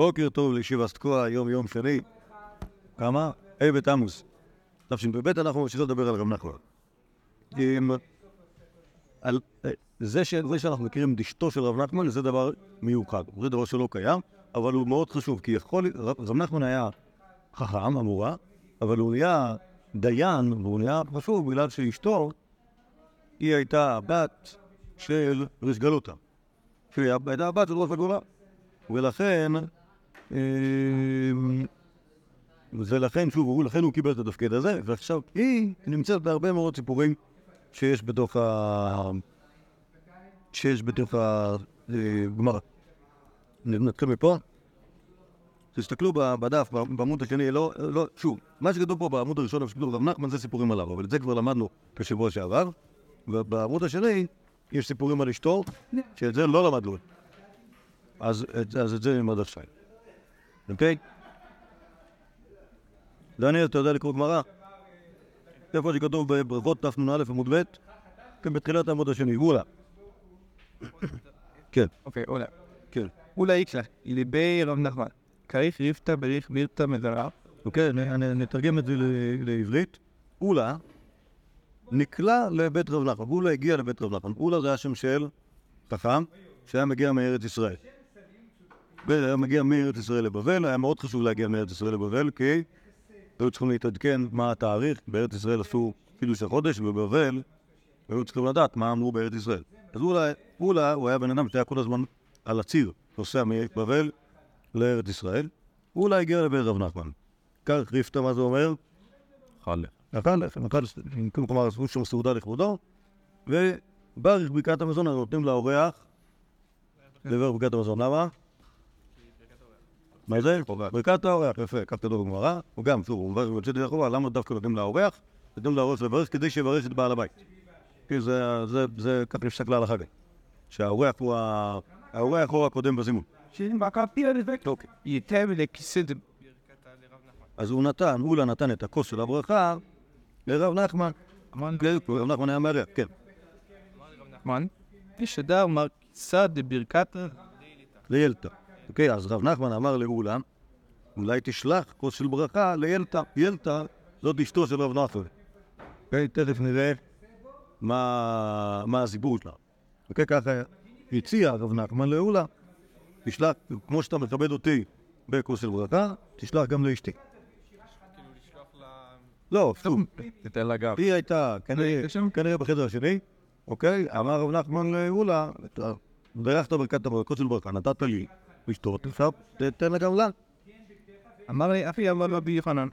בוקר טוב לישיבת תקוע, יום יום שני. כמה? ה' בתמוז. תשפ"ב אנחנו ממשיכים לדבר על רב נחמן. זה שאנחנו מכירים את אשתו של רב נחמן זה דבר מיוחד. זה דבר שלא קיים, אבל הוא מאוד חשוב, כי יכול... רב נחמן היה חכם, אמורה, אבל הוא נהיה דיין, והוא נהיה חשוב בגלל שאשתו, היא הייתה הבת של ריש גלותא. שהיא הייתה הבת של ראש הגולה. ולכן, ולכן, שוב, הוא- לכן הוא קיבל את התפקיד הזה, ועכשיו היא נמצאת בהרבה מאוד סיפורים שיש בתוך ה... שיש בתוך הגמרא. נתחיל מפה. תסתכלו בדף, בעמוד השני, לא, לא, שוב, מה שכתוב פה בעמוד הראשון, שכתוב רב נחמן, זה סיפורים עליו, אבל את זה כבר למדנו בשבוע שעבר, ובעמוד השני יש סיפורים על אשתו, שאת זה לא למדנו. אז, אז את זה נלמד עכשיו. אוקיי? דניאל, אתה יודע לקרוא גמרא? איפה שכתוב בברכות תנ"א עמוד ב', כן, בתחילת העמוד השני, גולה. כן, אוקיי, אולי. כן. אולי יקלה, ליבי רב נחמן. כריך ריבתא בריך בירתא מזרע. אוקיי, נתרגם את זה לעברית. אולה נקלע לבית רב נחמן. אולה הגיע לבית רב נחמן. אולה זה היה שם של חכם שהיה מגיע מארץ ישראל. והיה מגיע מארץ ישראל לבבל, היה מאוד חשוב להגיע מארץ ישראל לבבל, כי היו צריכים להתעדכן מה התאריך. בארץ ישראל עשו חידוש החודש, ובבבל היו צריכים לדעת מה אמרו בארץ ישראל. אז אולה, אולה הוא היה בן אדם שהיה כל הזמן על הציר, נוסע מבבל לארץ ישראל. אולה הגיע לבית רב נחמן. כך ריפתא, מה זה אומר? אכל אכל לחם, אכל, כלומר, עשו שם סעודה לכבודו, וברך ברכת המזון, נותנים לאורח לברך ברכת המזון. למה? מה זה? ברכת האורח, יפה, כך כתוב בגמרא. הוא גם, שוב, הוא מברך ויוצא ידי חובה, למה דווקא נותנים לאורח? נותנים לאורח לברך כדי שיברך את בעל הבית. כי זה, זה, זה, כך נפסק להלכה גם. שהאורח הוא ה... האורח הוא הקודם בזימון. אוקיי. אז הוא נתן, אולה נתן את הכוס של הברכה לרב נחמן. אמר רב נחמן היה מארח, כן. לרב נחמן, ישדר מר כיסא דברכתא לילתא. אוקיי, אז רב נחמן אמר לאולה, אולי תשלח כוס של ברכה לילתא. ילתא זאת אשתו של רב נחמן. אוקיי, תכף נראה מה, מה הסיפור שלה. אוקיי, ככה הציע רב נחמן לאולה, תשלח, כמו שאתה מכבד אותי בכוס של ברכה, תשלח גם לאשתי. לא, שוב, תיתן לה גב. היא הייתה כנראה, בחדר השני, אוקיי? אמר רב נחמן לאולה, בירכת ברכת הברכות של ברכה, נתת לי לשתות, עכשיו תתן לה גם לה. אמר לי, אחי אמר רבי יוחנן,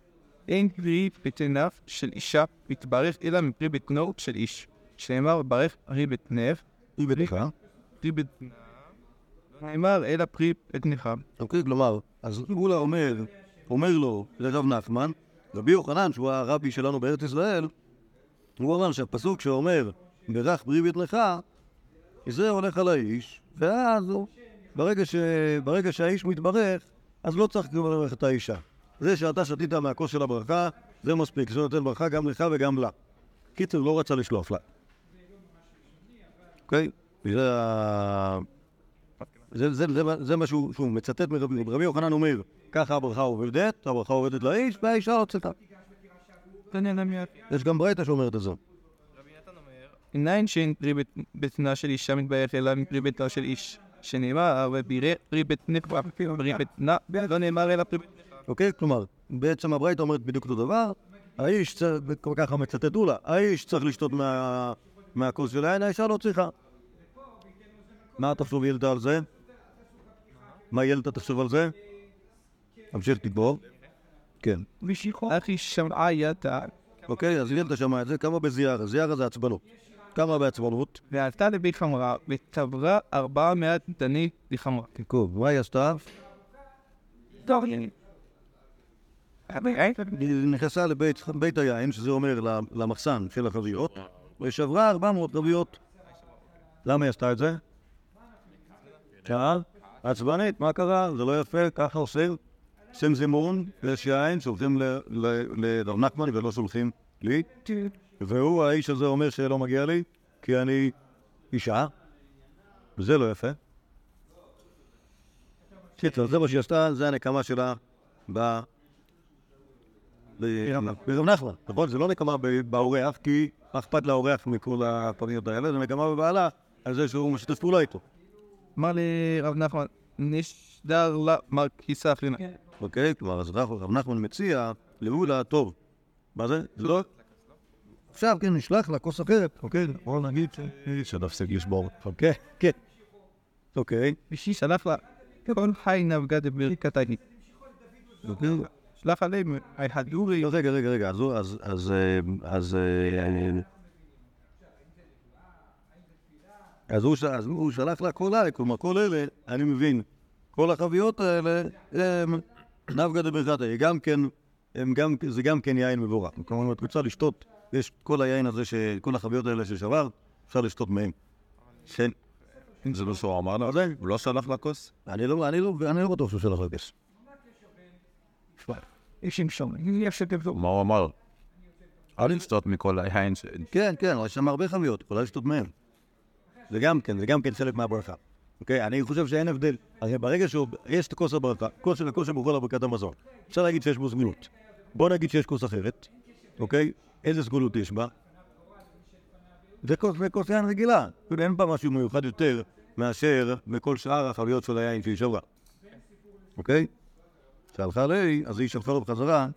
אין פרי בטניו של אישה מתברך אלא מפרי בטנו של איש. שנאמר, ברך פרי בטנך, היא בטח, פרי בטנה. נאמר, אלא פרי בטנך. אוקיי? כלומר, אז אולה אומר, אומר לו לרב נחמן, רבי יוחנן, שהוא הרבי שלנו בארץ ישראל, הוא אמר שהפסוק שאומר, ברך פרי בטנך, זה הולך על האיש, ואז הוא, ברגע, ש... ברגע שהאיש מתברך, אז לא צריך כבר לברך את האישה. זה שאתה שתית מהכוס של הברכה, זה מספיק, זה נותן ברכה גם לך וגם לה. קיצר, לא רצה לשלוף לה. אוקיי? זה, זה, זה, מה- זה מה שהוא, שהוא מצטט מרבי רבי יוחנן אומר, ככה הברכה עובדת, הברכה עובדת לאיש, והאישה לא צריכה. יש גם ברייתא שאומרת את זה. עיניים שאין פרי בט- בטנה של אישה מתברך אלא מפרי בטנה של איש. שנאמר, ובירך פרי בטנך פרי בטנה, לא נאמר אלא פרי בטנך. אוקיי? כלומר, בעצם הברייתא אומרת בדיוק אותו דבר, האיש צריך, וככה מצטט אולה, האיש צריך לשתות מה, מהכוס של העין, האישה לא צריכה. מה תחשוב ילדה על זה? מה ילדה תחשוב על זה? תמשיך תגבור. כן. אחי שמעה יתה, אוקיי, אז ילדה שמעה את זה, כמה בזיארה? זיארה זה עצבנות. כמה בעצבנות? ועלתה לבית חמרה, ותברה ארבעה מאת דני לחמרה. טוב, מה היא עשתה? היא נכנסה לבית בית היין, שזה אומר למחסן של החביות, ושברה 400 חביות. למה היא עשתה את זה? שאל? עצבנית, מה קרה? זה לא יפה, ככה עושים. עושים זימון, יש יין, שולחים לרב נחמן ולא שולחים לי. והוא, האיש הזה אומר שלא מגיע לי, כי אני אישה, וזה לא יפה. קיצר, זה מה שהיא עשתה, זה הנקמה שלה ב... ברב נחמן, נכון? זה לא נקמה באורח, כי מה אכפת לאורח מכל הפניות האלה, זה נקמה בבעלה על זה שהוא משתף פעולה איתו, אמר לי רב נחמן, נשדר לה מרקיסה פרינה. אוקיי? כלומר, אז רב רב נחמן מציע לאולה, טוב, מה זה? זה לא... עכשיו, כן, נשלח לה כוס אחרת, אוקיי? בואו נגיד ש- שנפסיק לשבור. אוקיי, כן. אוקיי. בשביל שלח לה כל חי נבגד בברכת הענית. אוקיי. שלח עליהם היהדורי. רגע, רגע, רגע, אז, אז, אז, אה, אז, אה, אז, הוא, ש- אז הוא שלח לה כל אלה, כלומר כל אלה, אני מבין, כל החביות האלה, הם נפגא דברכת היא גם כן, הם גם, זה גם כן יין מבורך. כלומר, אם את רוצה לשתות, יש כל היין הזה, כל החביות האלה ששבר, אפשר לשתות מהם. כן. זה לא שהוא אמר? זה- הוא לא שלח לה כוס? אני לא, אני לא, אני לא בטוח שהוא שלח לה כס. יש עם שם, יש את מה הוא אמר? אל לשתות מכל היין ש... כן, כן, יש שם הרבה חביות, יכולה לשתות מהם. זה גם כן, זה גם כן חלק מהברכה. אוקיי? אני חושב שאין הבדל. ברגע שיש את כוס הברכה, כוס של הכוס שמוכל לברכת המזון, אפשר להגיד שיש בו סגולות. בוא נגיד שיש כוס אחרת, אוקיי? איזה סגולות יש בה? זה כוס, יין רגילה. כאילו, אין בה משהו מיוחד יותר מאשר בכל שאר החביות של היין שהיא שברה. אוקיי? שהלכה לי, אז היא שלחה לו בחזרה,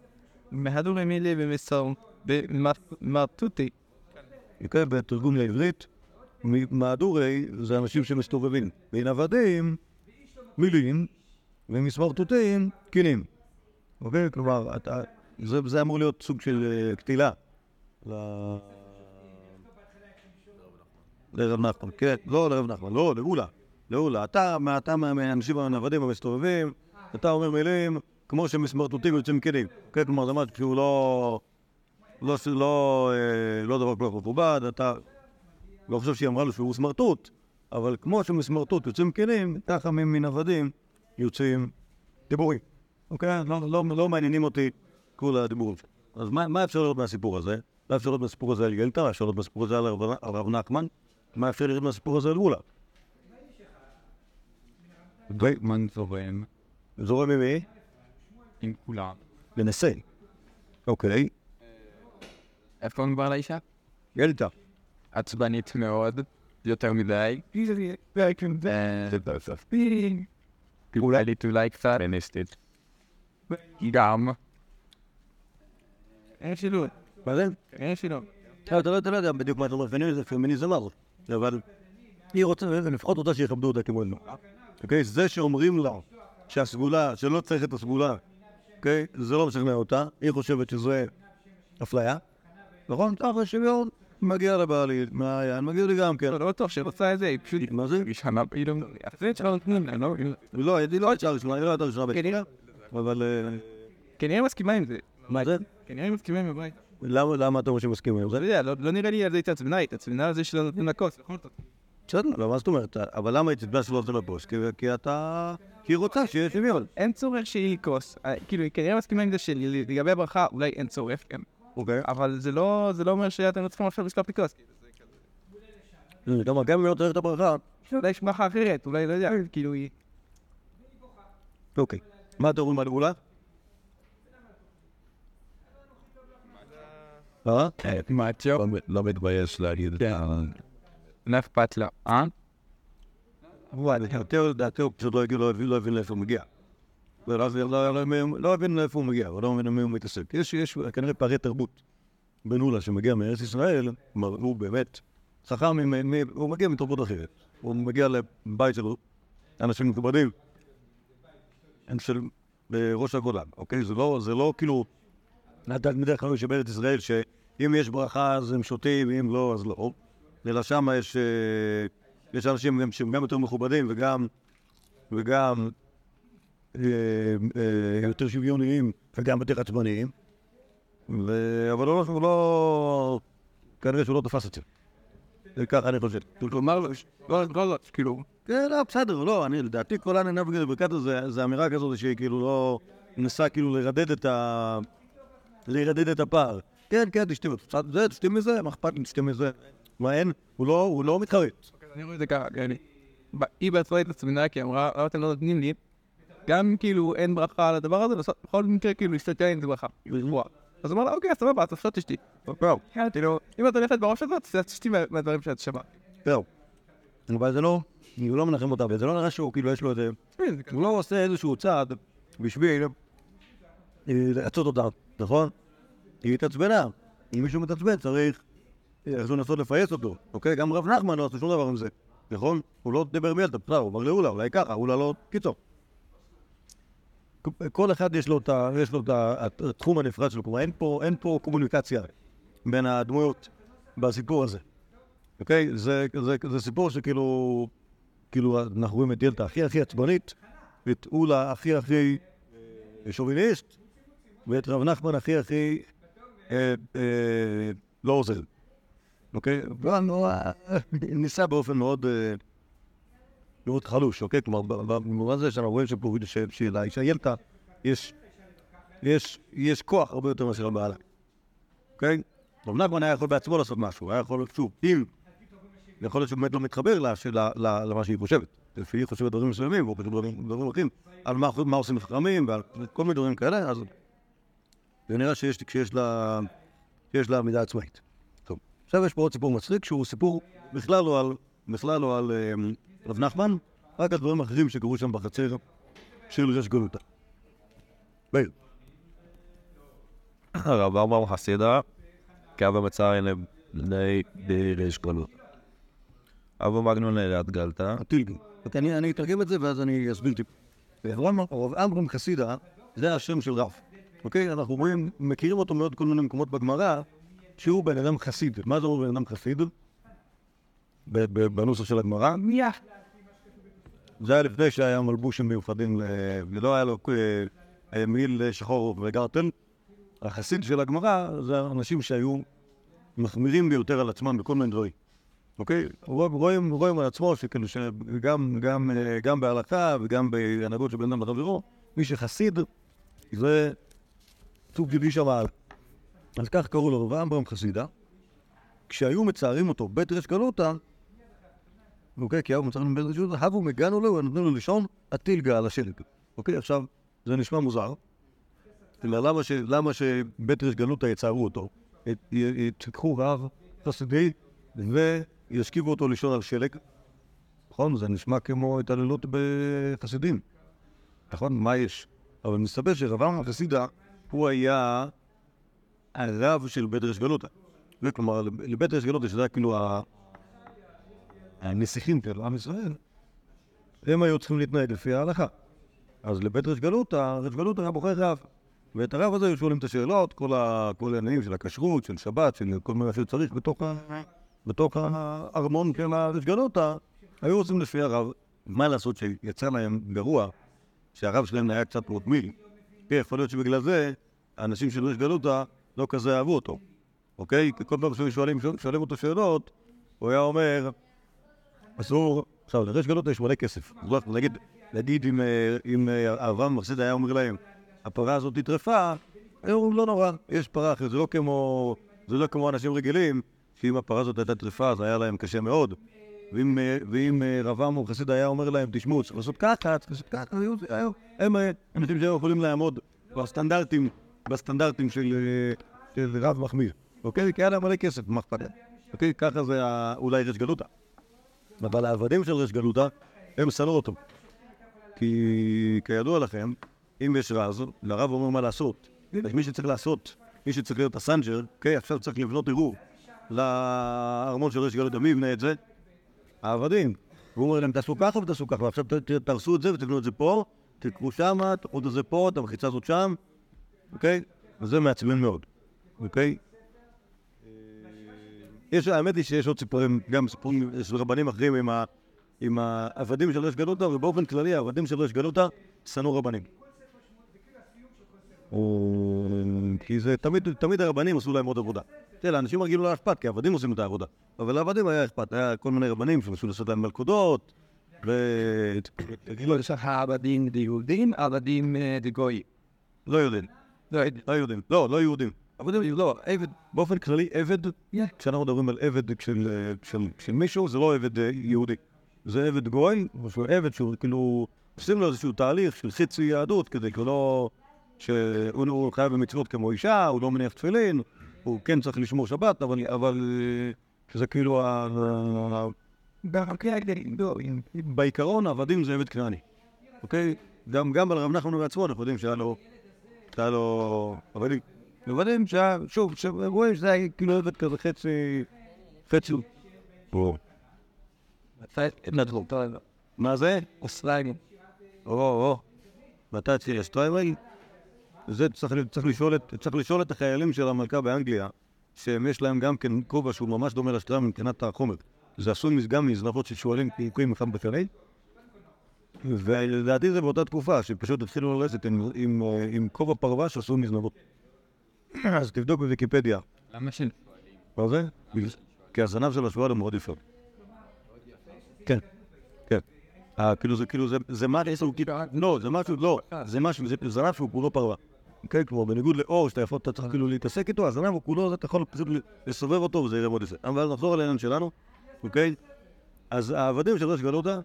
מהדורי מילי ומסר במרטוטי. אוקיי? בתרגום לעברית, מהדורי זה אנשים שמסתובבים. בין עבדים, מילים, ומסמרטוטים, קינים. אוקיי? כלומר, אתה, זה, זה אמור להיות סוג של אה, קטילה. ל... לרב נחמן, כן, לא לרב נחמן, לא, לאולה. לאולה. אתה, אתה מה- מהאנשים הנוודים המסתובבים, אתה אומר מילים כמו שמסמרטוטים יוצאים קינים. כן, כלומר, זה משהו שהוא לא... לא, לא, אה, לא דבר כל כך מכובד, אתה לא חושב שהיא אמרה לו שהוא סמרטוט, אבל כמו שמסמרטוט יוצאים כלים, ככה מ- מן עבדים יוצאים דיבורים. אוקיי? לא, לא, לא מעניינים אותי כל הדיבורים. אז מה, מה אפשר לראות מהסיפור הזה? מה אפשר לראות מהסיפור הזה על? מה אפשר לראות מהסיפור הזה על הרב, נחמן? מה אפשר לראות מהסיפור הזה על אולה? דויטמן זורם זורם ממי? עם כולם. לנסה. אוקיי. איפה מדובר על האישה? ילטה. עצבנית מאוד, יותר מדי. אולי לי אולי קצת. פמיניסטית. גם. אין שילוב, מה זה? אין שילוב. אתה לא אתה לא יודע בדיוק מה אתה אומר, פמיניזם, פמיניזם מה זה, אבל היא רוצה, לפחות רוצה שיכבדו אותה כמו אלוהים. אוקיי? זה שאומרים לה שהסגולה, שלא צריך את הסגולה, אוקיי? זה לא משכנע אותה, היא חושבת שזה אפליה, נכון? ככה שוויון, מגיע לבעלי, מהיין, מגיע לי גם כן. לא בטוח שרוצה את זה, היא פשוט... מה זה? ראשונה פתאום. זה שלא נותנים לה, לא? לא, היא לא הייתה ראשונה, היא לא הייתה ראשונה בקהילה, אבל... אה, כנראה מסכימה עם זה. מה זה? כנראה מסכימה עם הבית. למה למה אתה אומר שמסכימים עם לא זה? יודע, לא לא נראה לי על זה התעצבנה, התעצבנה על זה שלא נותנים לה כוס, נכון? בסדר, לא, מה זאת אומרת? אבל למה היא תתבע שלא נותן לפוסט? כי- אתה... כי היא רוצה שיהיה שוויון. אין צורך שהיא כוס. אה, כאילו, היא כנראה מסכימה עם זה שלגבי הברכה אולי אין צורך, כן. אוקיי. אבל זה לא לא אומר שאתם לא צריכים עכשיו לשלוח לי כוס. כלומר, גם אם היא לא צריך את הברכה, אולי יש ברכה אחרת, אולי לא יודע, כאילו היא... אוקיי. מה אתם אומרים על גאולה? מאצ'ו. לא מתבייש להגיד את ה... לא אכפת לה. אה? יותר לדעתי הוא פשוט לא לא הבין- לא הבין לאיפה הוא מגיע. לא- לא- לא- לא הבין לאיפה הוא מגיע, הוא לא מבין במי הוא מתעסק. יש כנראה פערי תרבות בין אולה שמגיע מארץ ישראל, כלומר הוא באמת חכם, הוא מגיע מתרבות אחרת. הוא מגיע לבית של אנשים מכובדים, הם של אה, ראש הגולן, אוקיי? לא, זה לא כאילו התלמידי החכמים שבארץ ישראל, שאם יש ברכה אז הם שותים, ואם לא אז לא. אלא שם יש, אה, יש אנשים גם שהם גם יותר מכובדים וגם, וגם אה, אה, יותר שוויוניים וגם יותר עצבניים. ו... אבל הוא לא, לא... כנראה שהוא לא תפס את זה. זה ככה אני חושב. כלומר, לא, לא, לא, כאילו... כן, לא, בסדר, לא, אני, לדעתי כל העניין בגלל ברכת הזה, זה אמירה כזאת שהיא כאילו לא... מנסה כאילו לרדד את ה... לרדד את הפער. כן, כן, תשתי קצת זה, תשתי מזה, מה אכפת לי, תשתי מזה. מה אין? הוא לא, לא מתחרט. אני רואה את זה ככה, כן. ב- היא בעצמה התעצבנה כי היא אמרה, למה אתם לא נותנים לי? גם כאילו אין ברכה על הדבר הזה, בכל מקרה כאילו להסתכל עם זה ברכה. אז אמר לה, אוקיי, סבבה, אז עכשיו תשתי. כאילו, אם את הולכת בראש הזאת, תשתי מה- מהדברים שאת שווה. זהו. אבל זה לא, הוא לא מנחם אותה, וזה לא נראה שהוא כאילו יש לו איזה... הוא לא עושה איזשהו צעד בשביל אה, לעצות אותה, נכון? היא התעצבנה. אם מישהו מתעצבן צריך איך לנסות לפייס אותו, אוקיי? גם רב נחמן לא עשה שום דבר עם זה, נכון? הוא לא דיבר מילתא, בסדר, הוא אמר לאולה, אולי ככה, אולה לא... קיצור. כל אחד יש לו את התחום הנפרד שלו, כלומר אין פה- קומוניקציה בין הדמויות בסיפור הזה. אוקיי? זה, סיפור שכאילו, כאילו אנחנו רואים את ילדה הכי הכי עצבנית, ואת אולה הכי הכי אה, שוביניסט, ואת רב נחמן הכי הכי אה, אה, לא עוזר. אוקיי? אבל הוא, אה, ניסה באופן מאוד, מאוד חלוש, אוקיי? כלומר, במובן הזה שאנחנו רואים שלאישה יש, יש, יש כוח הרבה יותר מאשר לבעלה. אוקיי? רב נחמן היה יכול בעצמו לעשות משהו, היה יכול, שוב, אם, יכול להיות שהוא באמת לא מתחבר למה שהיא חושבת. לפי היא חושבת דברים מסוימים, והוא חושב דברים אחרים, על מה עושים חכמים ועל כל מיני דברים כאלה, אז זה נראה שיש שיש לה שיש לה עמידה עצמאית. טוב, עכשיו יש פה עוד סיפור מצחיק, שהוא סיפור בכלל לא על, בכלל לא על אה, רב נחמן, רק על דברים אחרים שקרו שם בחצר של רש גלותא. מאיר. הרב אברהם חסידה, קו המצרים לבני ריש גלות. אבו מגנון גלתא, הטילגי. אוקיי, אני אתרגם את זה ואז אני אסביר טיפה. אברהם הרב אמרם חסידה זה השם של רב. אוקיי? אנחנו רואים, מכירים אותו מאוד כל מיני מקומות בגמרא, שהוא בן אדם חסיד. מה זה אומר בן אדם חסיד? בנוסח של הגמרא. זה היה לפני שהיה מלבושים מיוחדים, ל- ולא היה לו אה, אה, מעיל שחור וגרטל. החסיד של הגמרא זה אנשים שהיו מחמירים ביותר על עצמם בכל מיני דברים. אוקיי? רואים, רואים, על עצמו שכאילו שגם גם, אה, גם בהלכה וגם בהנהגות של בן אדם לחברו, מי שחסיד זה סוג טבעי שם מעל. אז כך קראו לו רב אמברם חסידה. כשהיו מצערים אותו בית ריש גלותא, אוקיי, כי היו מצערים בית ריש גלותא, הבו מגנו לו ונתנו לו לישון הטילגה על השלג. אוקיי, עכשיו, זה נשמע מוזר. למה, ש, למה שבית ריש גלותא יצערו אותו? יתקחו רב חסידי וישכיבו אותו לישון על שלג. נכון? זה נשמע כמו התעללות בחסידים. נכון? מה יש? אבל מסתבר שרב אמר חסידה, הוא היה הרב של בית ריש גלותא. זה כלומר, לבית ריש גלותא, שזה היה כאילו הנסיכים של עם ישראל, הם היו צריכים להתנהג לפי ההלכה. אז לבית ריש גלותא, ריש גלותא היה בוחר רב. ואת הרב הזה היו שואלים את השאלות, כל, העניינים של הכשרות, של שבת, של כל מה שצריך בתוך, הארמון של הריש גלותא, היו עושים לפי הרב. מה לעשות שיצא להם גרוע, שהרב שלהם היה קצת רוטמיל. כן, יכול להיות שבגלל זה, האנשים של ריש גלותא לא כזה אהבו אותו, אוקיי? כי כל פעם שהיו שואלים, אותו שאלות, הוא היה אומר, אסור, עכשיו, לריש גלותא יש מלא כסף. נגיד, נגיד אם, אם אה, אברהם מחסיד היה אומר להם, הפרה הזאת נטרפה, היו לא נורא, יש פרה אחרת, לא זה לא כמו אנשים רגילים, שאם הפרה הזאת הייתה טרפה אז היה להם קשה מאוד. ואם, אה, אה, רב עמור חסיד היה אומר להם, תשמעו, צריך לעשות ככה, צריך לעשות ככה, היו, היו, הם אה, אנשים שהיו יכולים לעמוד בסטנדרטים, בסטנדרטים של, אה, של רב מחמיר. אוקיי? כי היה להם מלא כסף, מה אכפת להם? אוקיי? ככה זה אולי ריש גלותא. אבל העבדים של ריש גלותא, הם שנאו אותו. כי כידוע לכם, אם יש רז, לרב אומר מה לעשות. מי שצריך לעשות, מי שצריך להיות הסנג'ר, אוקיי, עכשיו צריך לבנות ערעור לארמון של ריש גלותא, מי יבנה את זה? העבדים. והוא אומר להם, תעשו ככה ותעשו ככה, ועכשיו תהרסו את זה ותבנו את זה פה, תקחו שמה, תקחו את זה פה, את המחיצה הזאת שם, אוקיי? וזה מעצבן מאוד, אוקיי? יש, האמת היא שיש עוד סיפורים, גם סיפורים של רבנים אחרים עם, ה, עם העבדים של ריש גלותא, ובאופן כללי העבדים של ריש גלותא שנאו רבנים. כי זה תמיד, תמיד הרבנים עשו להם עוד עבודה. תראה, לאנשים רגילים לא היה אכפת, כי העבדים עושים את העבודה. אבל לעבדים היה אכפת, היה כל מיני רבנים שרצו לעשות להם מלכודות, ו... כאילו, יש לך עבדים ליהודים, עבדים אה, לגויים. לא יודעים. לא יודע. לא יהודים. לא, לא יהודים. עבדים, לא, עבד, באופן כללי, עבד, כשאנחנו מדברים על עבד של, של מישהו, זה לא עבד אה, יהודי. זה עבד גוי, שהוא עבד שהוא כאילו עושים לו איזשהו תהליך של חצי יהדות, כדי כי הוא לא... שהוא חייב במצוות כמו אישה, הוא לא מניח תפילין, הוא כן צריך לשמור שבת, אבל, אבל אה, זה כאילו, ה- ה- בעיקרון עבדים זה עבד כנעני, אוקיי? גם, גם על רב נחמן בעצמו אנחנו יודעים שהיה לו, שהיה לו עבדים. עבדים שהיה, שוב, רואים שזה היה כאילו עבד כזה חצי, חצי. ברור. מה זה? אוסטרליה. או, או, מתי צירי שטרייבל? זה צריך, צריך, לשאול את, צריך לשאול את החיילים של המלכה באנגליה, שהם יש להם גם כן כובע שהוא ממש דומה לשטרייבל מבחינת החומר. זה עשוי גם מזנבות של שועלים קעקועים אחד בפני. ולדעתי זה באותה תקופה, שפשוט התחילו ללכת עם, עם, עם כובע פרווה שעשו מזנבות. אז תבדוק בוויקיפדיה. למה של... מה זה? בגלל- כי הזנב של השועל הוא מאוד יפה. כן, כן. אה, כאילו זה, כאילו זה, זה משהו, לא, זה משהו, לא, זה משהו, זה זנב שהוא כולו פרווה. כן, כלומר, בניגוד לאור, שאתה יכול, אתה צריך כאילו להתעסק איתו, הזנב הוא כולו, אתה יכול פשוט לסובב אותו וזה יראה מאוד יפה. אבל נחזור על העניין שלנו, אוקיי? אז העבדים של ראש גלותה,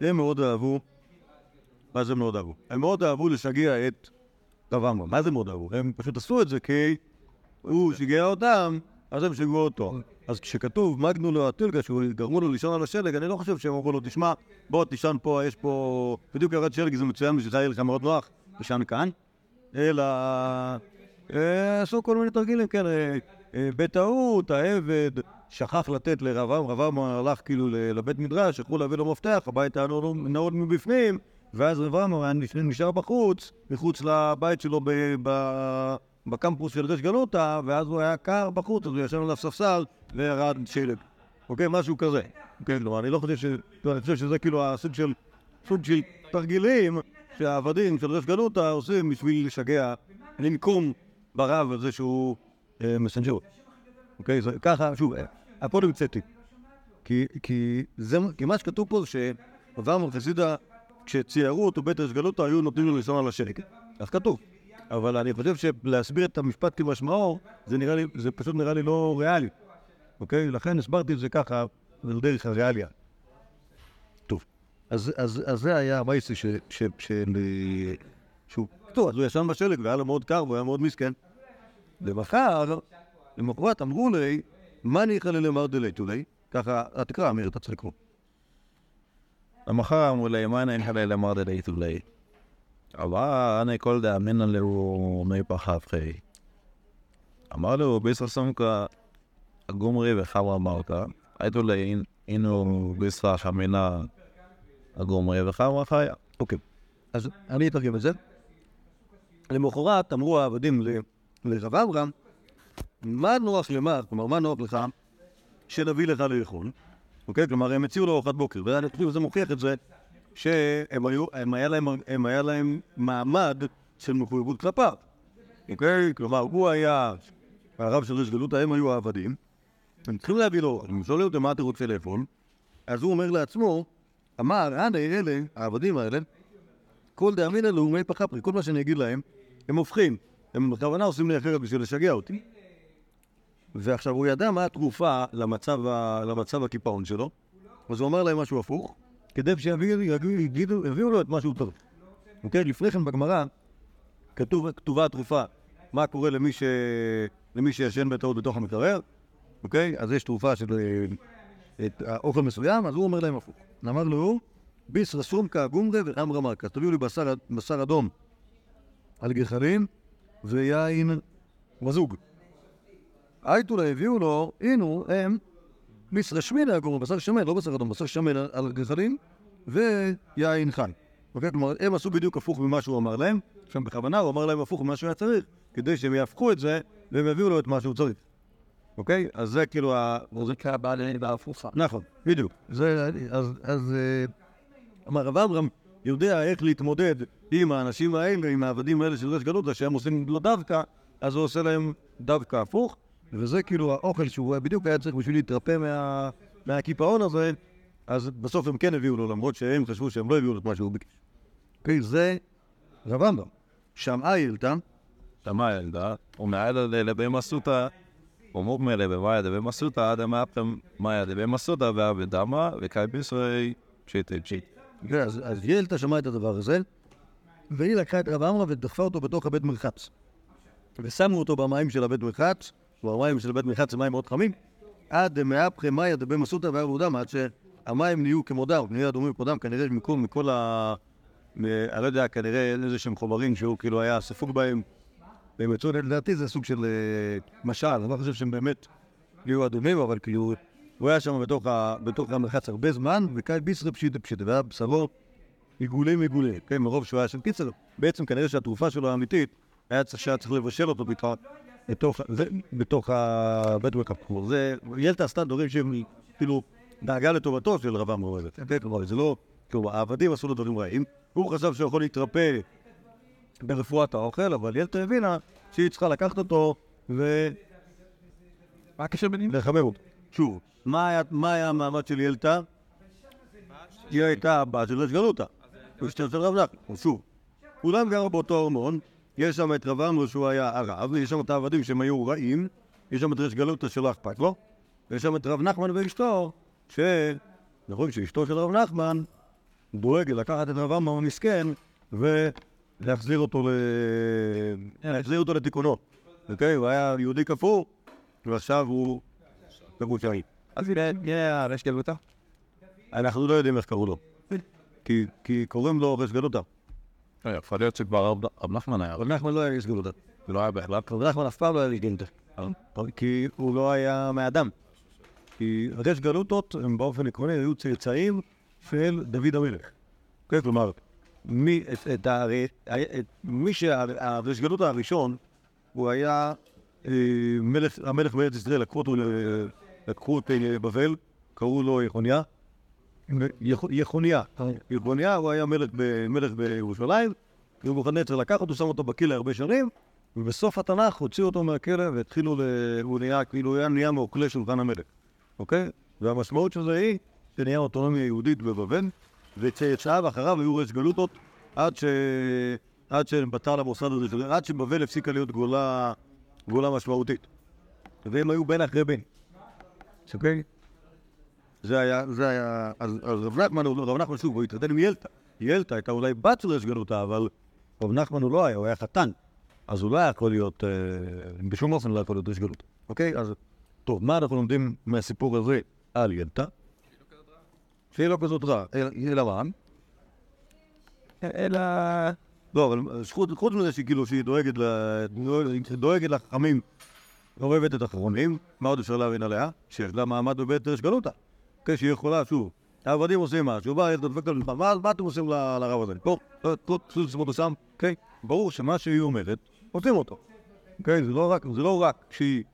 הם מאוד אהבו, מה זה מאוד אהבו? הם מאוד אהבו לשגע את רב עמרם. מה זה מאוד אהבו? הם פשוט עשו את זה כי הוא שיגע אותם, אז הם שיגעו אותו. אז כשכתוב מגנו לו הטילגה, שהוא גרמו לו לישון על השלג, אני לא חושב שהם אמרו לו, תשמע, בוא תישן פה, יש פה... בדיוק ירד שלג, זה מצוין בשבילך, יהיה לך מאוד נוח, תישן כאן. אלא אה, עשו כל מיני תרגילים, כן, אה, אה, בטעות העבד שכח לתת לרב עם, רב עם הלך כאילו לבית מדרש, הלכו להביא לו מפתח, הבית היה נעול מבפנים, ואז רב עם היה נש- נשאר בחוץ, מחוץ לבית שלו בקמפוס של רש גלותה, ואז הוא היה קר בחוץ, אז הוא ישב על הספסל וירד שלג. אוקיי, משהו כזה. כן, כלומר, אני לא חושב ש... לא, אני חושב שזה כאילו הסוג של... סוג של תרגילים שהעבדים של רש גלותה עושים בשביל לשגע, לנקום ברב הזה שהוא אה, מסנג'ר. אוקיי, ככה, שוב, הכל המצאתי. כי, מה שכתוב פה זה שאברהם חסידה, כשציירו אותו בית השגלותא, היו נותנים לו לישון על השלג. אז כתוב. אבל אני חושב שלהסביר את המשפט כמשמעו, זה נראה לי, זה פשוט נראה לי לא ריאלי. אוקיי? לכן הסברתי את זה ככה, על דרך הריאליה. אז, אז, אז זה היה המייסי של... שהוא... טוב, אז הוא ישן בשלג והיה לו מאוד קר והוא היה מאוד מסכן. למחר, למחרת אמרו לי, מה ניחא ללמר דלייתו לי? ככה, אה, תקרא, אמיר, אתה צריך לקרוא. למחר אמרו לי, מה אני חלה למר דלית אולי? אבל אני כל דאמין עליו מי פחף חי. אמר לו, ביסר סמכה, הגומרי וחמרה מרקה, הייתו לי, אינו ביסר חמינה הגומרי וחמרה חיה. אוקיי. אז אני אתרגם את זה. למחרת אמרו העבדים לרב אברהם, מה נוח למה, כלומר, מה נוח לך שנביא לך לאכול? אוקיי? כלומר, הם הציעו לו ארוחת בוקר, ואני חושב שזה מוכיח את זה שהם היו, הם היה להם, הם היה להם מעמד של מחויבות כלפיו. אוקיי? כלומר, הוא היה הרב של ריש הם היו העבדים, הם צריכים להביא לו, הם שואלים אותו מה אתה רוצה לאכול, אז הוא אומר לעצמו, אמר, אנא אלה, העבדים האלה, כל דאמינא לאומי פחפרי, כל מה שאני אגיד להם, הם הופכים, הם בכוונה עושים לי אחרת בשביל לשגע אותי. ועכשיו הוא ידע מה התרופה למצב, למצב הקיפאון שלו, אז הוא אמר להם משהו הפוך, כדי שיביאו לו את מה שהוא צריך. אוקיי? לפני כן בגמרא כתוב, כתובה התרופה, מה קורה למי, ש... למי שישן בטעות בתוך המקרר, אוקיי? אז יש תרופה של את האוכל מסוים, אז הוא אומר להם הפוך. אמר לו, ביס רסום כאגומרה ואמרה מרקה. תביאו לי בשר, בשר אדום על גחלים ויין מזוג. אייטולה הביאו לו, הנו, הם ביס רשמינה אגומרה, בשר שמן, לא בשר אדום, בשר שמן על- גחלים ויין חי. אוקיי? כלומר, הם עשו בדיוק הפוך ממה שהוא אמר להם, שם בכוונה הוא אמר להם הפוך ממה שהוא היה צריך, כדי שהם יהפכו את זה והם יביאו לו את מה שהוא צריך. אוקיי? אז זה כאילו ה... זה קרה בעלי בהפוכה. נכון, בדיוק. זה, אז, אז אה, אמר רב אברהם יודע איך להתמודד עם האנשים האלה, עם העבדים האלה של רש גלותא, שהם עושים לו דווקא, אז הוא עושה להם דווקא הפוך, וזה כאילו האוכל שהוא בדיוק היה צריך בשביל להתרפא מה, מהקיפאון הזה, אז בסוף הם כן הביאו לו, למרות שהם חשבו שהם לא הביאו לו את מה שהוא ביקש. אוקיי, זה רב אברהם. שמעה ילתה, תמה ילדה, ומעל לבי מסוטה, ומור מלא במאיה דבי מסוטה, עד המאפתם מאיה דבי מסוטה, ועבד דמה, וקאי בישרי פשיטי פשיט. אז, ילתה שמעה את הדבר הזה, והיא לקחה את רב עמרם ודחפה אותו בתוך הבית מרחץ. ושמו אותו במים של הבית מרחץ, והמים של הבית מרחץ זה מים מאוד חמים, עד מאפחי מאיה דבי מסותא וערבו דם, עד שהמים נהיו כמו דם, נהיו אדומים כמו דם, כנראה מכל, ה... אני לא יודע, כנראה איזה שהם חומרים שהוא כאילו היה ספוג בהם, והם יצאו, לדעתי זה סוג של אה, משל, אני לא חושב שהם באמת נהיו אדומים, אבל כאילו, הוא היה שם בתוך, המרחץ הרבה זמן, וקאי ביסרי פשיטה פשיטה, והיה בשרו עיגולים עיגולים, כן, מרוב שהוא היה שם קיצר, בעצם כנראה שהתרופה שלו האמיתית, היה צריך, לבשל אותו בתוך, בתוך, זה, בתוך הבית מקפור. זה, ילתה עשתה דברים שהם כאילו דאגה לטובתו של רב עמרם הזה. כן, כלומר, זה לא, כאילו, העבדים עשו לו דברים רעים, הוא חשב שהוא יכול להתרפא ברפואת האוכל, אבל ילתה הבינה שהיא צריכה לקחת אותו ו... מה הקשר ביניהם? לחמם אותו. שוב, מה היה, מה היה המעמד של ילתה? היא הייתה הבת של אשגלותא. הוא אשתו של רב נחמן. שוב, כולם גרו באותו ארמון, יש שם את רב עמרו שהוא היה הרב, יש שם את העבדים שהם היו רעים, יש שם את אשגלותא שלא אכפת לו, ויש שם את רב נחמן ואשתו, ש... נכון שאשתו של רב נחמן דואגת לקחת את רב עמרו המסכן ולהחזיר אותו ל... להחזיר אותו לתיקונו. אוקיי? הוא היה יהודי כפור, ועכשיו הוא ירושלים. אז הנה, הנה הרש גלותה. אנחנו לא יודעים איך קראו לו. כי, כי קוראים לו רש גלותא. אה, יכול להיות שכבר רב- נחמן היה, רב נחמן לא היה רש גלותא. זה לא היה בכלל. רב נחמן אף פעם לא היה רש גלותא. כי הוא לא היה מאדם. כי רש גלותות הם באופן עקרוני היו צאצאים של דוד המלך. כן, כלומר, מי, את, את, ה- את, מי שהרש גלותא הראשון, הוא היה אה, מלך, המלך בארץ ישראל, לקחו אותו, לקחו אותו לבבל, קראו לו יחוניה. יחוניה. יחוניה, הוא היה מלך, בירושלים, נבוכדנצר לקח אותו, שם אותו בכלא הרבה שנים, ובסוף התנ"ך הוציאו אותו מהכלא והתחילו. הוא נהיה, כאילו היה נהיה מאוכלי שולחן המלך, אוקיי? והמשמעות של זה היא שנהיה אוטונומיה יהודית בבבל, וצאצאיו אחריו היו רש גלותות עד ש... עד שבטל המוסד הזה, עד שבבל הפסיקה להיות גולה, גולה משמעותית. והם היו בן אחרי בן. אוקיי? זה היה, זה היה, אז, רב נחמן, הוא לא- רב נחמן שוב, הוא התחתן עם ילתה. ילתה הייתה אולי בת של רש גלותה, אבל רב נחמן הוא לא היה, הוא היה חתן. אז הוא לא היה יכול להיות, אה, בשום אופן לא יכול להיות רש גלותה. אוקיי? אז, טוב, מה אנחנו לומדים מהסיפור הזה על ילתה? שהיא לא כזאת רעה, אלא- מה? אלא... לא, אבל חוץ, מזה שהיא כאילו, שהיא דואגת, לחכמים, אוהבת את האחרונים, מה עוד אפשר להבין עליה? שיש לה מעמד בבית רש גלותא. כן, שהיא יכולה, שוב, העבדים עושים משהו, בא, דופק על מה מה אתם עושים לרב הזה? פה, תעשו לשים אותו שם, אוקיי? ברור שמה שהיא אומרת, עושים אותו. רק, זה לא רק שהיא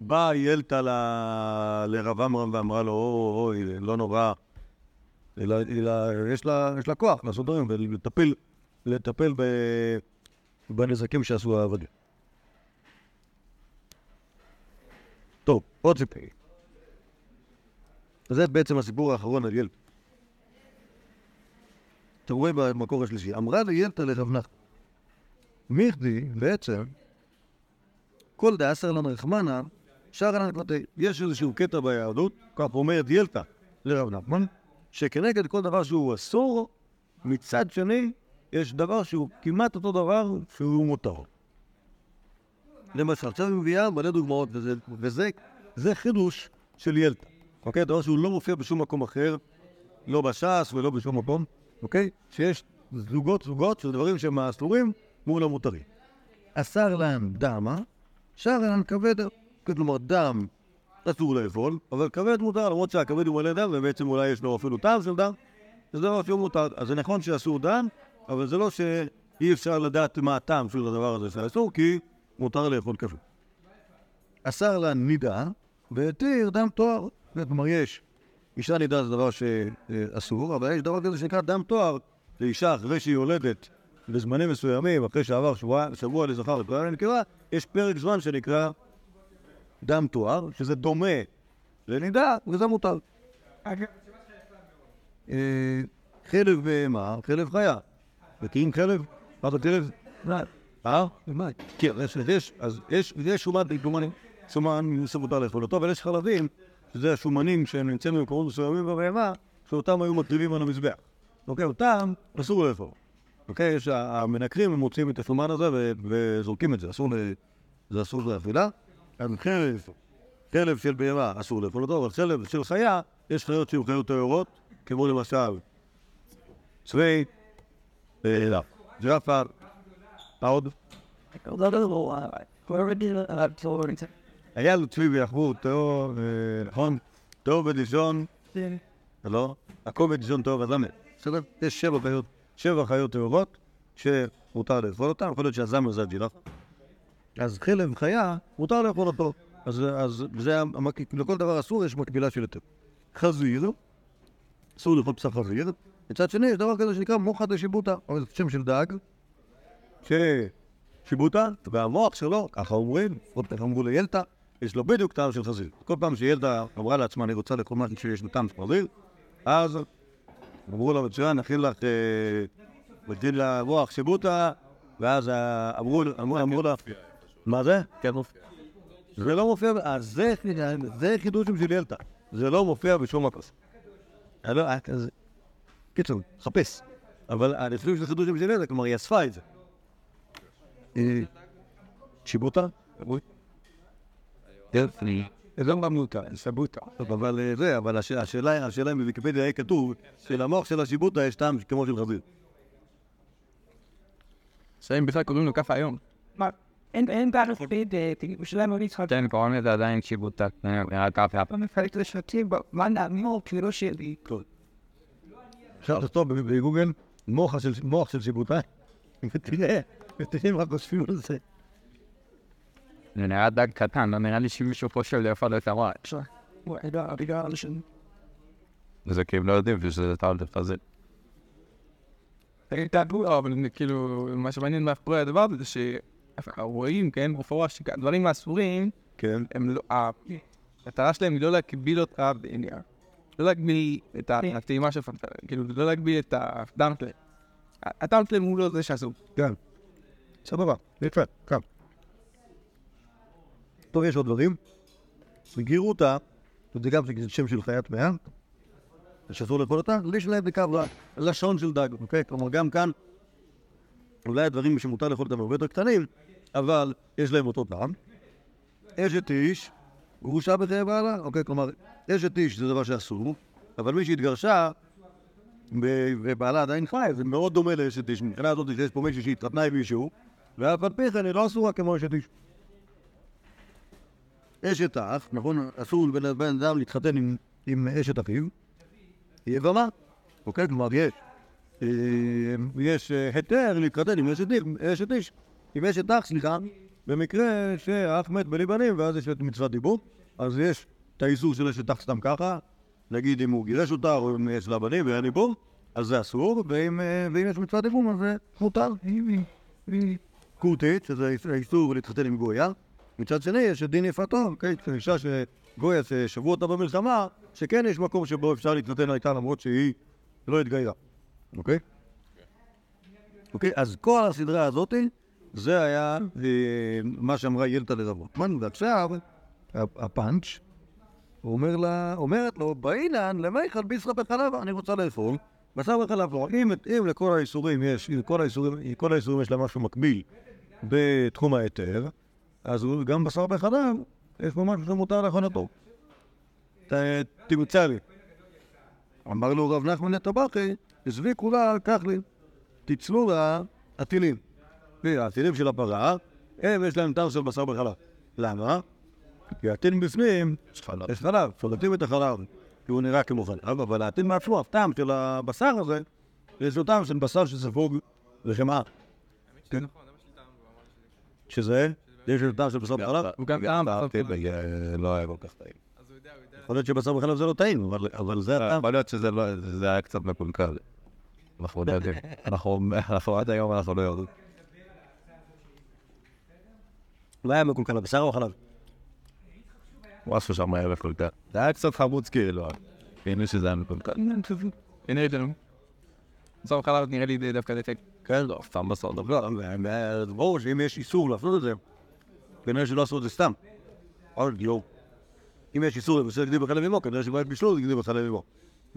באה ילתה ל- לרב עמרם ואמרה לו, אוי, אוי, לא נורא, אלא, אלא יש, לה, יש לה כוח לעשות דברים ולטפל לטפל ב, בנזקים שעשו העבדים. טוב, עוד סיפור. זה בעצם הסיפור האחרון על ילד. אתה רואה במקור השלישי, אמרה לילתא לרב נחמן, מיכדי בעצם, כל דאסר לן רחמנא, שרנן כלתי. יש איזשהו קטע ביהדות, כך אומרת ילתא לרב נחמן, שכנגד כל דבר שהוא אסור, מצד שני, יש דבר שהוא כמעט אותו דבר שהוא מותר. למשל, עכשיו היא מביאה מלא דוגמאות, וזה, וזה זה חידוש של ילתא, אוקיי? דבר שהוא לא מופיע בשום מקום אחר, לא בש"ס ולא בשום מקום, אוקיי? שיש זוגות זוגות של דברים שהם אסורים מול המותרים. אסר להם דמה, שר להם כבד, כלומר דם אסור לאכול, אבל כבד מותר, למרות שהכבד הוא מלא דם, ובעצם אולי יש לו אפילו טעם של דם, זה דבר שהוא מותר. אז זה נכון שאסור דם, אבל זה לא שאי אפשר לדעת מה הטעם של הדבר הזה שאסור, כי מותר לאכול כבד. אסר לה נידה, והתיר דם תואר. כלומר, יש, אישה נידה זה דבר שאסור, אבל יש דבר כזה שנקרא דם תואר לאישה אחרי שהיא יולדת בזמנים מסוימים, אחרי שעבר שבוע, שבוע לזכר וכהנה לנקבה, יש פרק זמן שנקרא דם תואר, שזה דומה לנידה, וזה מותר. אה, חלב בהמה, חלב חיה. מכירים חלב? מה זה חלב? אה? כן, יש, אז יש, יש שומן, דומני, שומן, יוסף מותר לאכול אותו, אבל יש חלבים, שזה השומנים שהם נמצאים במקומות מסוימים בבהמה, שאותם היו מקריבים על המזבח. אוקיי, אותם אסור לאפור. אוקיי, יש המנקרים, הם מוציאים את השומן הזה וזורקים את זה, אסור. זה אסור לאכילה. אז חלב, חלב של בהמה אסור לאכול אותו, אבל חלב של חיה, יש חיות שהן חיות טהורות, כמו למשל צבי, אה, ג'רפה, מה עוד? היה לו צבי ויחבור, טהור, אה, נכון? טהור ודישון, לא? הכל בדישון טהור וזמר. בסדר? יש שבע חיות, שבע חיות טהורות שמותר לאכול אותן, יכול להיות שהזמר זה הג'ירפה. אז חלב חיה, מותר לאכול אותו. אז, אז זה. לכל דבר אסור יש מקבילה של היתר. חזיר, אסור לאכול בשר חזיר. מצד שני, יש דבר כזה שנקרא מוחא דשיבוטה, זה שם של דג, ששיבוטה, והמוח שלו, ככה אומרים, לפחות ככה אמרו לילתא, יש לו בדיוק טעם של חזיר. כל פעם שילדה אמרה לעצמה, אני רוצה לאכול משהו שיש לו טעם של חזיר, אז אמרו לה, מצוין, נכין לך, אה, נכין לה מוח שיבוטה, ואז אה, אמרו לה, מה זה? כן, מופיע. זה לא מופיע, אז זה, זה חידושים של ילתא. זה לא מופיע בשום מקום. אה, לא, היה כזה... קיצור, חפש. אבל אני חושב שזה חידושים של ילתא, כלומר, היא אספה את זה. אה, שיבוטה? זה לא ממותה, סבוטה. טוב, אבל אה, זה, אבל הש- השאלה, השאלה אם בוויקיפדיה יהיה כתוב שלמוח של השיבוטה יש טעם כמו של חזיר. שהם בכלל קוראים לו ככה היום. אין אין בערך פיד, בשלם אני צריכה כן, קוראים לזה עדיין שיבוטה, נראה ככה. מפלגת לשנתיים, מה נעמור כאילו שלי. אפשר לכתוב בגוגל מוח של- שיבוטה, ותראה, ותראה מה חושבים על זה. זה נראה דג קטן, לא נראה לי שמישהו חושב לאיפה בגלל שאני... זה כי הם לא יודעים שזה טעם לחזיר. תדעו, לא, אבל כאילו, מה שמעניין מאחורי הדבר הזה, זה שהרואים, כן, מפורש, שהדברים האסורים, כן. הם לא, המטרה שלהם היא לא להגביל אותך בעניין. לא להגביל את ה- הטעימה שלך, כאילו, לא להגביל את. הטעם שלהם הוא לא זה שאסור. כן. סבבה, יפה, קם. טוב, יש עוד דברים. גירותה, זה גם שם של חיית טמאה, שאסור לאכול אותה, יש להם בקו לשון של דג, אוקיי? כלומר, גם כאן, אולי הדברים שמותר לאכול אותם הרבה יותר קטנים, אבל יש להם אותו טעם. אשת איש, גרושה בחיי בעלה, אוקיי? כלומר, אשת איש זה דבר שאסור, אבל מי שהתגרשה, ובעלה עדיין חי, זה מאוד דומה לאשת איש, מבחינה הזאת שיש פה מישהי שהתחתנה עם מישהו, ואף על פי כן היא לא אסורה כמו אשת איש. אשת אח, נכון? אסור לבן בן אדם להתחתן עם, עם אשת אחיו, יבמה, אוקיי? כלומר, יש, אה, יש אה, היתר להתחתן עם אשת איש, עם אשת אח, סליחה, במקרה שהאח מת בלי בנים, ואז יש את מצוות דיבור, אז יש את האיסור של אשת אח סתם ככה, נגיד אם הוא גירש אותה, או אם יש לה בנים ואין דיבור, אז זה אסור, ואם, אה, ואם יש מצוות דיבור, אז זה מותר. כותית, שזה האיסור להתחתן עם גויה. מצד שני, יש את דין יפתו, אוקיי? אישה שגויה ששבו אותה במלחמה, שכן יש מקום שבו אפשר להתחתן איתה למרות שהיא לא התגיירה, אוקיי? אוקיי, אז כל הסדרה הזאתי, זה היה אה, מה שאמרה ילתא לרבות. ועכשיו, הפאנץ', אומר לה, אומרת לו, באילן למיכל ביסרא בחלב, אני רוצה לאכול. בשר בחלב לא. אם, אם לכל האיסורים יש, לכל האיסורים, כל האיסורים יש להם משהו מקביל בתחום ההיתר, אז גם בשר בחלב, יש פה משהו שמותר. ת- תמצא לי. אמר לו רב נחמן הטבחי, עזבי כולה, קח לי. תצלו לה הטילים. הטילים של הפרה, הם יש להם טעם של בשר בחלב. למה? כי הטין בפנים, יש חלב, שולטים את החלב, כי הוא נראה כמו חלב, אבל הטין מעצמו, הטעם של הבשר הזה, יש לו טעם של בשר שספוג לחמאה. כן? שזה? יש לו טעם של בשר בחלב? הוא גם טעם, לא היה כל כך טעים. יכול להיות שבשר בחלב זה לא טעים, אבל- זה הטעם. יכול להיות שזה לא, היה קצת מקולקל. אנחנו עד היום אנחנו לא יודעים. לא היה מקולקל, הבשר או החלב? משהו שם היה מקולקל. זה היה קצת חמוץ כאילו. כאילו שזה היה מקולקל. הנה איתנו. בשר חלב נראה לי דווקא טעים. כן, לא, סתם בשר דבר. זה ברור שאם יש איסור לעשות את זה, כנראה שלא עשו את זה סתם. אבל לא. אם יש איסור לבשל גדי בחלב עמו, כנראה שבא בישלו גדי בחלב עמו.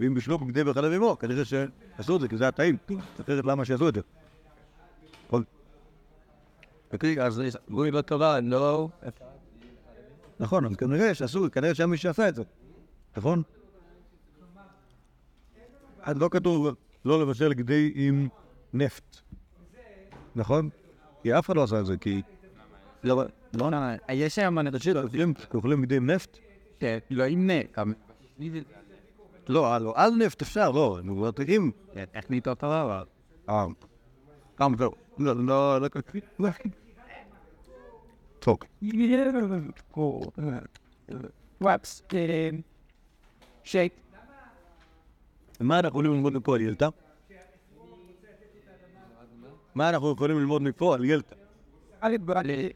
ואם בישלו בגדי בחלב אמו, כנראה שעשו את זה, כי זה היה טעים. אחרת למה שיעשו את זה? אוקיי, אז גוי בתורה, לא... נכון, אז כנראה שעשו, כנראה שהיה מי שעשה את זה, נכון? אז לא כתוב לא לבשל גדי עם נפט, נכון? כי אף אחד לא עשה את זה, כי... לא, לא, לא, יש היום אנשים אוכלים- אוכלים גדי עם נפט? שלא ימנה. גם- לא, על- נפט אפשר, לא, נו, אם... איך ניתו תורה? אבל- אה, זהו. לא, לא, לא, לא. טוב. וואפס, שייק. מה אנחנו יכולים ללמוד מפה על ילטה? מה אנחנו יכולים ללמוד מפה על ילטה?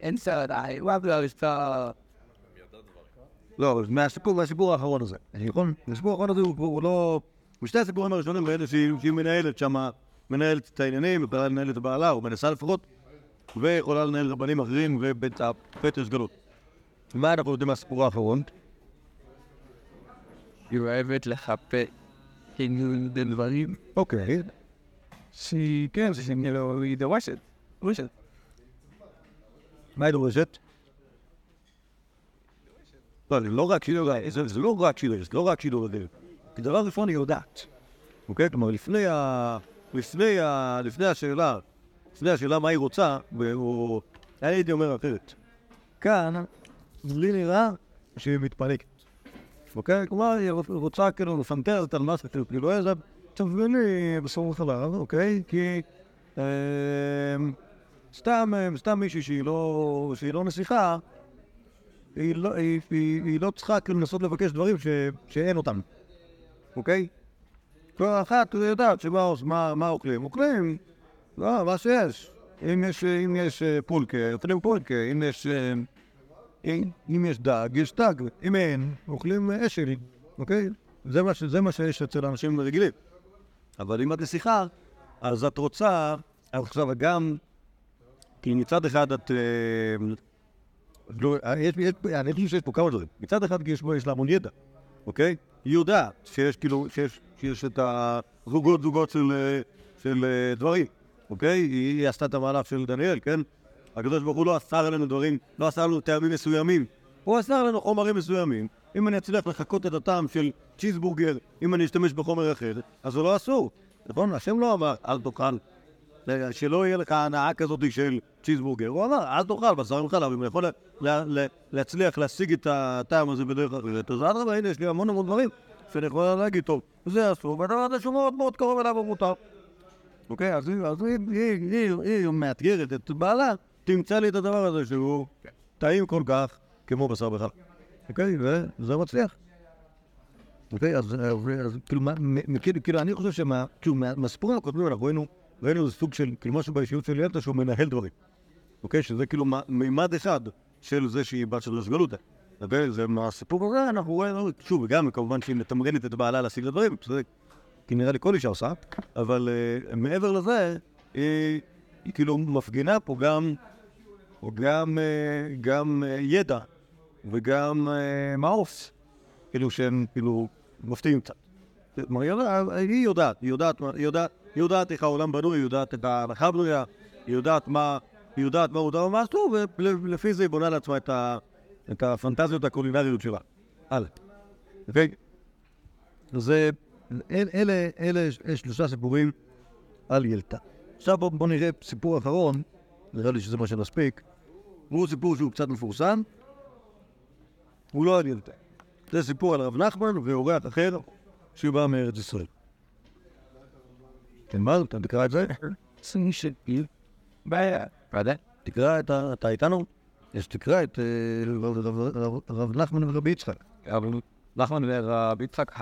אין סרט, וואפס, סרט. לא, אבל מהסיפור, מהסיפור האחרון הזה, נכון? הסיפור האחרון הזה הוא, הוא לא... משתי הסיפורים הראשונים האלה שהיא, שהיא מנהלת שמה, מנהלת את העניינים, יכולה לנהל את בעלה, או מנסה לפחות, ויכולה לנהל רבנים אחרים ובית הפתש גלות. מה אנחנו יודעים מהסיפור האחרון? היא אוהבת לחפש דברים. אוקיי. שהיא, כן, זה כאילו, היא דורשת. דורשת. מה היא דורשת? לא, זה לא רק שהיא דורשת, זה זה לא רק שהיא דורשת, לא רק שהיא דורשת. כי דבר ראשון היא יודעת. אוקיי? כלומר, לפני ה... לפני ה... לפני השאלה, לפני השאלה מה היא רוצה, והוא... אני הייתי אומר אחרת. כאן, לי נראה שהיא מתפנקת. אוקיי? כלומר, היא רוצה כאילו לפנטז על משהו, כאילו, כאילו איזה... תביני בסוף חלב, אוקיי? כי... אמ, סתם, אה, סתם מישהי שהיא לא, שהיא לא נסיכה, היא לא, היא, היא, היא לא צריכה כאילו לנסות לבקש דברים ש, שאין אותם, אוקיי? כל אחת יודעת שמה אוכלים? אוכלים, לא, מה שיש. אם יש, אה, פולקה, אוכלים פולקה, אם יש, אה, אם, אם יש דג, יש דג, אם אין, אוכלים אה, אשל, אוקיי? זה מה, זה מה שיש אצל אנשים רגילים. אבל אם את נסיכה, אז את רוצה, עכשיו גם, כי מצד אחד את... אה, לא, אה, יש, יש, אני חושב שיש פה כמה דברים. מצד אחד יש, יש לה המון ידע, אוקיי? היא יודעת שיש כאילו, שיש, שיש את הזוגות זוגות של, של אה, דברים, אוקיי? היא, היא עשתה את המהלך של דניאל, כן? הקדוש ברוך הוא לא אסר עלינו דברים, לא אסר לנו טעמים מסוימים. הוא אסר עלינו חומרים מסוימים. אם אני אצליח לחקות את הטעם של צ'יזבורגר, אם אני אשתמש בחומר אחר, אז זה לא אסור. נכון? השם לא אמר, אל תאכל. אה, שלא יהיה לך הנאה כזאת של צ'יזבורגר. הוא אמר, אל תאכל בשר עם חלב, אם אני יכול לה- לה- לה- להצליח להשיג את הטעם הזה בדרך אחרת, אז אדרבה, הנה, יש לי המון המון דברים שאני יכול להגיד, טוב, זה אסור, והדבר הזה שהוא מאוד מאוד קרוב אליו ומותר. אוקיי, אז היא- מאתגרת את בעלה, תמצא לי את הדבר הזה שהוא טעים כל כך כמו בשר בחלב. אוקיי, וזה מצליח. אוקיי, אז, כאילו, כאילו, כאילו, אני חושב שמה, כאילו, מה- מהסיפורים הקודמים אנחנו ראינו, ראינו איזה סוג של, כאילו, משהו באישיות של ילדה שהוא מנהל דברים. אוקיי, שזה כאילו מימד אחד של זה שהיא בת של רשגלותא. אוקיי, זה מהסיפור הזה אנחנו רואים, שוב, וגם כמובן שהיא מתמרנת את בעלה להשיג את הדברים, שזה נראה לי כל אישה עושה, אבל uh, מעבר לזה, היא, כאילו מפגינה פה גם, גם, uh, גם uh, ידע וגם מעוף. כאילו שהם כאילו מפתיעים קצת. היא יודעת- היא יודעת, היא יודעת, היא יודעת, איך העולם בנוי, היא יודעת את ההלכה הבנויה, היא יודעת מה, היא יודעת מה מותר ומה אסור, ולפי זה היא בונה לעצמה את, ה, את הפנטזיות הקולינריות שלה. הלאה. זה, אל- אלה, אלה שלושה סיפורים על ילטה. עכשיו בואו בוא נראה סיפור אחרון, נראה לי שזה מה שנספיק. הוא סיפור שהוא קצת מפורסם, הוא לא על ילטה. זה סיפור על הרב נחמן ואורח אחר שבא מארץ ישראל. כן, מה? אתה תקרא את זה? ודאי. תקרא את ה... אתה איתנו? אז תקרא את אה, רב- רב- רב- רב נחמן ורבי יצחק. אבל נחמן ורבי יצחק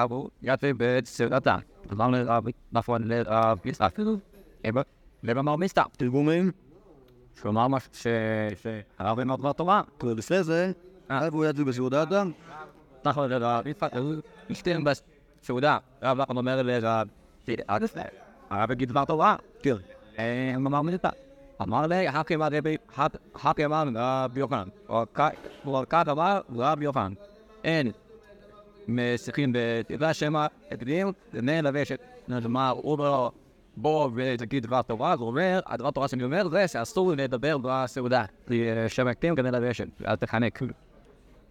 יצא בסעודתם. אמר לרבי נחמן לרבי יצחק. לבמר מסתר. תרגומים? שהוא אמר משהו ש... שהרב אמר דבר תורה. לפני זה, הרב הוא יצא בסעודת נחמן לרבי יצחק. השתים בסעודה. הרב נחמן אומר לרבי... הרב יגיד דבר תורה. כן. אמר מלטה. אמר לי, הכי אמר רבי, הכי אמר רבי יוחנן. או כך אמר רבי יוחנן. אין. משיחים בתיבה שמא הקדים לבני לבשת. כלומר, הוא אומר בוא ותגיד דבר תורה, הוא אומר, הדבר תורה שאני אומר זה שאסור לדבר בסעודה. זה שמא הקדים כדי לבשת, אל תחנק.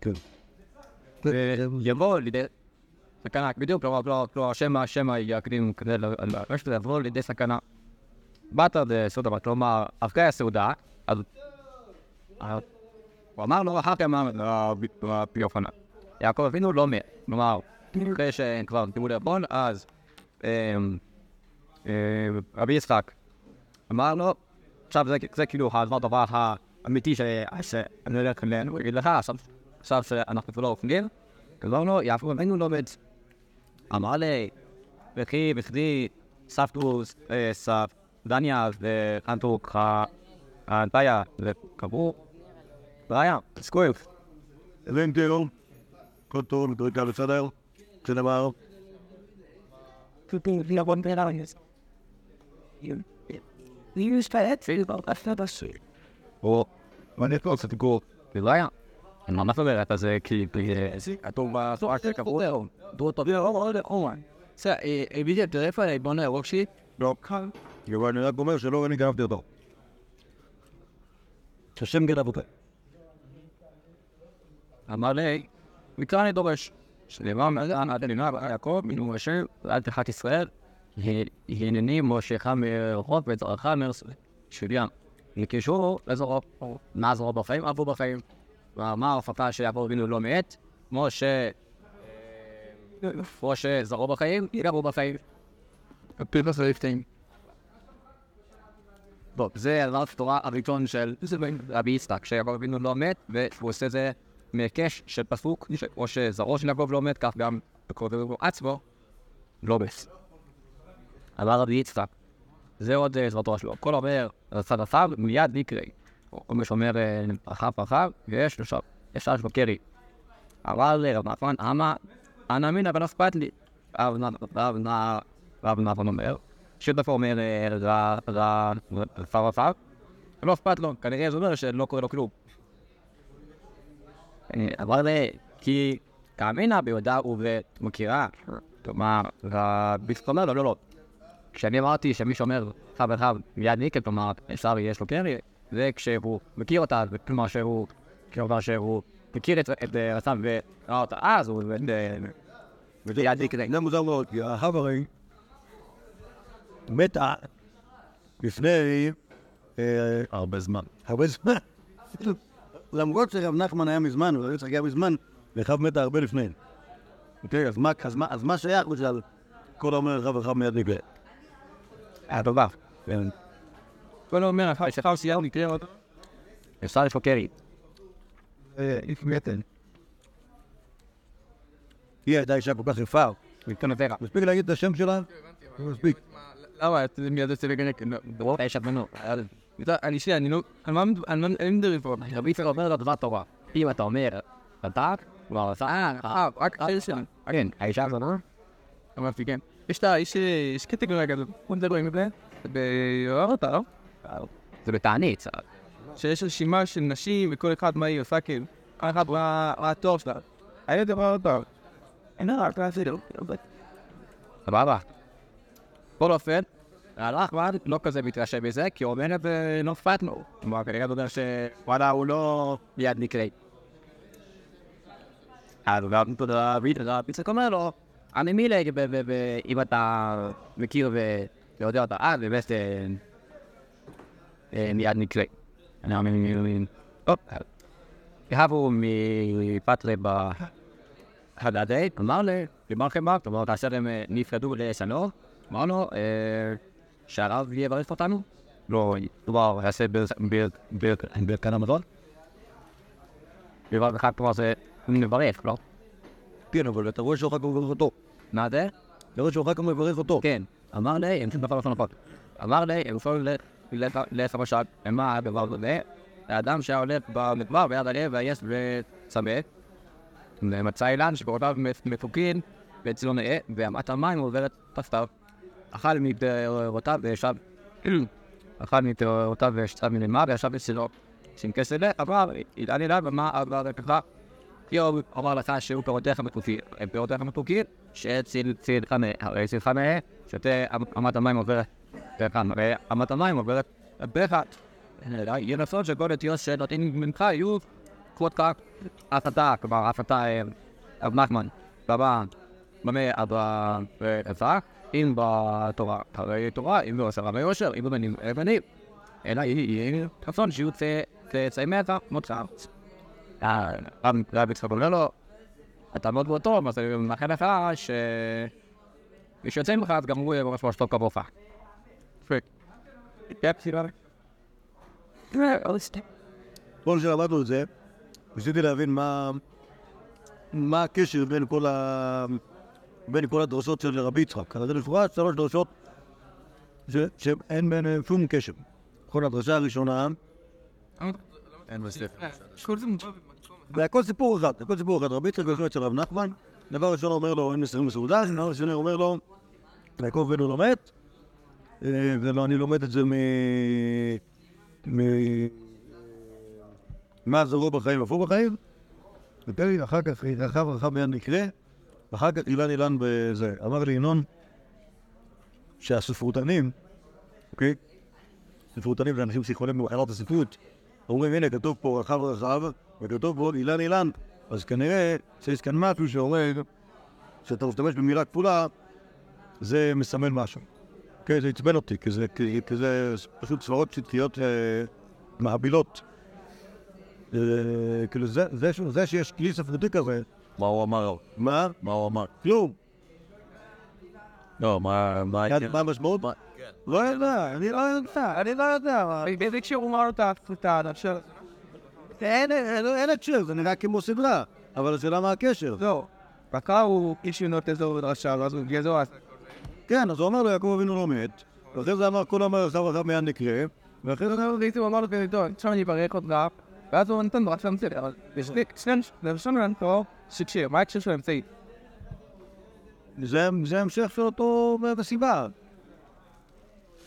כן. ויבוא לידי סכנה, בדיוק, כלומר, שמא, יקדים כדי לבשת, יבוא לידי סכנה. באת לסעודה, כלומר, אחרי הסעודה, אז אז הוא אמר לו אחר כך מה רבי יוחנן. יעקב אבינו לא מת. כלומר, אחרי שכבר תראו לאכול, אז אמ, אמ, רבי יצחק אמר לו, עכשיו זה- כאילו הדבר דבר האמיתי שאני הולך יגיד לך, עכשיו- שאנחנו כבר לא אוכלים, אמר לו, יעקב אבינו לא מת. אמר לי, וכי וכדי סבתוס, אה, דניה וחנטוק, האנפיה, וקבעו, ראיה, סקוויף. אלוהים תראו, כל טוב, נקרא בסדר, שנאמר, Jag var inte där just. Det är ju spelet för bara att det så. או, ואני יכול קצת גול. וראיה. אין מה זאת אז זה כי כתוב בתורה שקבעו, דו טוב. בסדר, הבאתי את הרפא לעיבון הירוק שלי, לא, אבל אני רק אומר שלא אני גנבתי אותו. שהשם גנב אותה. אמר לי, מכאן אני דורש, מאזן עד אלינה יעקב, מינו אשר ועד תחת ישראל, הנני מושך מרחוב וזרעך מארץ שולים. נקישו לזרעו, מה זרעו בחיים? עבו בחיים. מה ההופעה שיעקב אבינו לא מת? כמו ש... כמו שזרעו בחיים, יגבו בחיים. פרחס רפטאים. טוב, זה הדבר התורה הראשון של רבי יצחק, שיעקב אבינו לא מת, והוא עושה זה מהיקש של פסוק, כמו שזרעו של יעקב לא מת, כך גם אבינו עצמו לא מת. אמר רבי יצחק, זה עוד אה, דבר תורה שלו. כל אומר, רצה רצה, מיד נקראי. כל מי שאומר אה, ברכה ברכה, ויש עכשיו, יש אש בקרי. אבל רב נחמן, אמה, אנא אמינא ולא אכפת לי. רב נחמן אומר, שותפו אומר אה, רע, רע, רפר רפר, לא אכפת לו, כנראה זה אומר שלא קורה לו כלום. אה, אמר לי, כי כאמינא ביודע ובמכירה, כלומר, אומר לו, לא, לא. כשאני אמרתי שמי שאומר חב וחב מיד ניקל, כלומר, אפשר יש לו קרי, זה כשהוא מכיר אותה, כלומר שהוא, כלומר שהוא מכיר את אה, רצם וראה אותה אז, הוא אה, מיד ניקל. זה מוזר מאוד, כי הרי מתה לפני אה, הרבה זמן. הרבה זמן. למרות שרב נחמן היה מזמן, ורב יצחק היה מזמן, וחב מתה הרבה לפני. אוקיי, אז מה- שייך בכלל כל האומר רב וחב מיד נקרא? היה טובה. כן. כל אומר, אחר סייר נקרא אותו. אפשר יש לו קרי. היא הייתה אישה כל כך יפה. מספיק להגיד את השם שלה? מספיק. למה? אתה מיד יוצא לגנק. יש הבנו. אני שנייה, אני לא... על מה מה אין מדברים פה? רבי יצחק אומר לו דבר תורה. אם אתה אומר, אתה, כלומר, אתה, אה, רק שם. כן, האישה הזאת, אמרתי, כן. יש את ה... יש קטגוריה כזאת. בוא נדבר עם זה. באורתה, זה בתענית. שיש רשימה של נשים וכל אחד מה היא עושה כאילו. כל אחד רואה התואר שלה. היה דבר טוב. En dan had ik wel סבבה. בכל אופן, הלך ועד לא כזה מתרשם מזה, כי הוא אומר את זה לא אכפת לו. כלומר, כנראה זה אומר שוואלה, הוא לא מיד נקרא. אז תודה רבי, תודה רבי, אומר לו, אני מילי, אם אתה מכיר ויודע אותה, אה, באמת אה, אה, מיד נקרא. אני אומר, טוב, יהבו מפטרי ב... הדדי, אמר לי, דיבר לכם כלומר, כאשר הם אה, נפרדו לשנו, אמר לו, אה, שהרב יברך אותנו? לא, כלומר, יעשה ברכן המזון? אחד כלומר זה מברך, לא? כן, אבל אתה רואה שאחר כך מברך אותו. מה זה? אתה רואה שאחר כך מברך אותו. כן. אמר לי, הם שום דבר לא נכון. אמר לי, הם יכולים ללכת למשל, מה הדבר הזה? האדם שהיה הולך במדבר ביד הלב ויש וצמא, ומצא אילן שקורותיו מפוקים ואצלו נאה, ואמת המים עוברת תחתיו. אכל מפירותיו וישב, אכל מפירותיו וישב מלמעלה וישב אצלו. שם כסף לב, אמר, אילן אליו, ומה עבר ככה? יום אמר לך שהוא פירותיך מתוקים, הם פירותיך מתוקים, שציל ציל חנה, הרי ציל חנה, שותה אמת המים עוברת אמת המים עוברת דרך יהיה רצון שכל התיאור שנותנים ממך יהיו כבוד כך אף אתה, כלומר אף אתה רב נחמן, במה, במה אבא ואבא, אם בתורה, הרי תורה, אם בעשרה ביושר, אם בבנים בנים, אלא יהיה רצון שיהיו צאצאי מתה, מוצא. רב יצחק אומר לו, אתה מאוד מאוד טוב, אז אני מאחל לך ש... מי שיוצא ממך, אז גם הוא יהיה ממש ממש טוב כמוך. כל שלמדנו את זה, ניסיתי להבין מה, מה הקשר בין כל, ה... בין כל הדרשות של רבי יצחק. אז זה לפחות שלוש דרשות. שאין ביניהן שום קשר. כל הדרשה הראשונה, אין בספר. כל זה מובא במקום. זה הכל סיפור אחד, הכל סיפור אחד. רבי יצחק יושב אצל רב נחמן, דבר ראשון אומר לו, אין מסרים בסעודה, דבר שני אומר לו, יעקב בנו לא מת, אה, ולא, אני לומד את זה מ... מ... מה זרעו בחיים אף הוא בחיים, ופרי אחר כך רחב רחב מיד נקרה, ואחר כך אילן אילן בזה. אמר לי ינון שהספרותנים, אוקיי? ספרותנים זה אנשים שיכולים במחלות הספרות, אומרים הנה כתוב פה רחב רחב, וכתוב פה אילן אילן, אז כנראה שיש כאן משהו שאומר שאתה משתמש במילה כפולה, זה מסמל משהו. כן, זה עצבן אותי, כי זה, כי, זה פשוט סברות שטחיות אה, מעבילות. אה, כאילו זה, זה, זה שיש כלי ספרותי כזה, מה הוא אמר? מה? מה הוא אמר? כלום. לא, מה... מה המשמעות? לא יודע, אני לא יודע, אני לא יודע. באיזה הקשר הוא אמר את הזה? אין, הקשר, זה נראה כמו סדרה, אבל השאלה מה הקשר. לא. בקר הוא איש יונות אזור ודרשה, ואז הוא גזר אז כן, אז הוא אמר לו, יעקב אבינו לא מת, ואחרי זה אמר, כל רחב רחב מיד נקרה, ואחרי זה הוא אמר לו עכשיו אני אברך אותך, ואז הוא נתן ברק של המציא, אבל לראשון נתן שקשיר, מה ההקשר של האמצעי? זה, המשך של אותו מסיבה.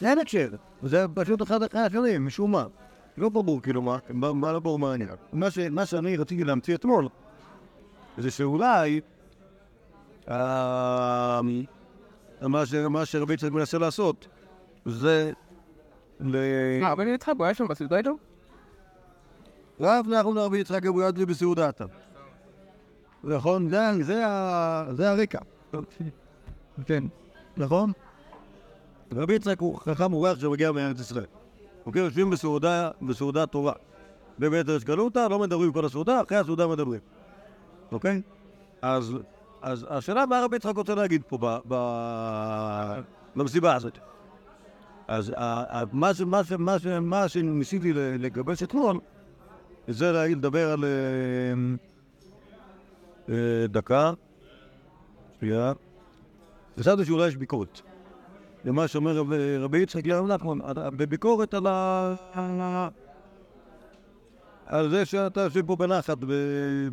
אין הקשר, זה פשוט אחד אחרי השני, משום מה. לא ברור כאילו מה, מה, לא ברור מה העניין. מה, שאני רציתי להמציא אתמול, זה שאולי, אה, מה, שרבי יצחק מנסה לעשות, זה. אה, אבל אני איתך, הוא היה שם בסרטון? רב נחום לרבי יצחק אבו ידלי בסעודתה. נכון? זה, הרקע. כן. נכון? רבי יצחק הוא חכם אורח שמגיע מארץ ישראל. אוקיי, יושבים בסעודה, בסעודה טובה. בבית אשכנותא, לא מדברים כל הסעודה, אחרי הסעודה מדברים. אוקיי? אז, אז השאלה מה רבי יצחק רוצה להגיד פה ב, ב, במסיבה הזאת. אז מה, שניסיתי לגבש אתמול, זה להגיד- לדבר על... אה, אה, דקה, שנייה. חשבתי שאולי יש ביקורת. למה שאומר רב- רבי יצחק לרב נחמן, בביקורת על ה... על ה- על זה שאתה יושב פה בנחת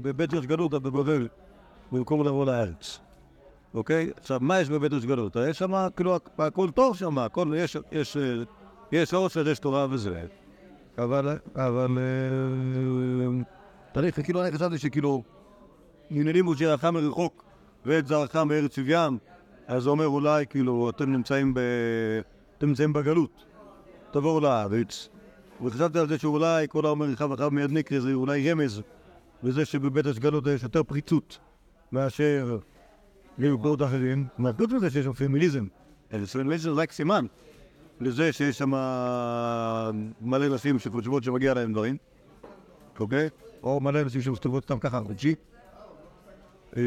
בבית ישגנותא בבבל, במקום לבוא לארץ. אוקיי? עכשיו, מה יש בבית ישגנותא? יש שם, כאילו, הכל טוב שם, הכל, יש, יש, יש עושר, יש תורה וזה. אבל, אבל, אה, תהליך, כאילו, אני חשבתי שכאילו, עניינים הוא שירחך מרחוק ואת זרעך מארץ שוויים, אז זה אומר אולי, כאילו, אתם נמצאים, ב... אתם נמצאים בגלות, תבואו לארץ. וחשבתי על זה שאולי כל האומר רחב אחריו מיד נקרא זה אולי רמז לזה שבבית השגלות יש יותר פריצות מאשר במקומות אחרים. מה, חוץ מזה שיש שם פמיניזם. פמיניזם זה רק סימן לזה שיש שם מלא נשים שחושבות שמגיע להם דברים, אוקיי? או מלא נשים שמסתובבות סתם ככה חודשי. אמ,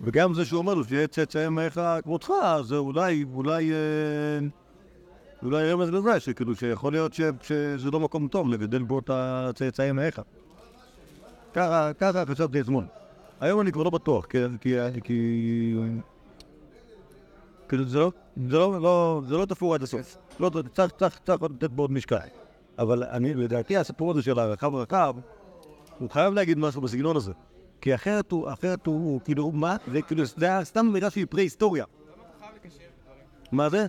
וגם זה שהוא אומר לו שיהיה צאצאי מעיך כמותך, זה אולי, אולי, אה, אולי רמז לזה, שכאילו שיכול להיות שזה לא מקום טוב לגדל בו את הצאצאי מעיך. ככה, ככה חשבתי אתמול. היום אני כבר לא בטוח, כי... כאילו זה לא, זה לא, לא, זה לא תפור עד הסוף. לא, צריך, צריך, צריך לתת בו עוד משקל. אבל אני, לדעתי הסיפור הזה של הרחב רחב, הוא חייב להגיד משהו בסגנון הזה. כי אחרת הוא, אחרת הוא, הוא כאילו, מה? זה כאילו, זה היה סתם מילה שהיא פרה-היסטוריה. מה זה?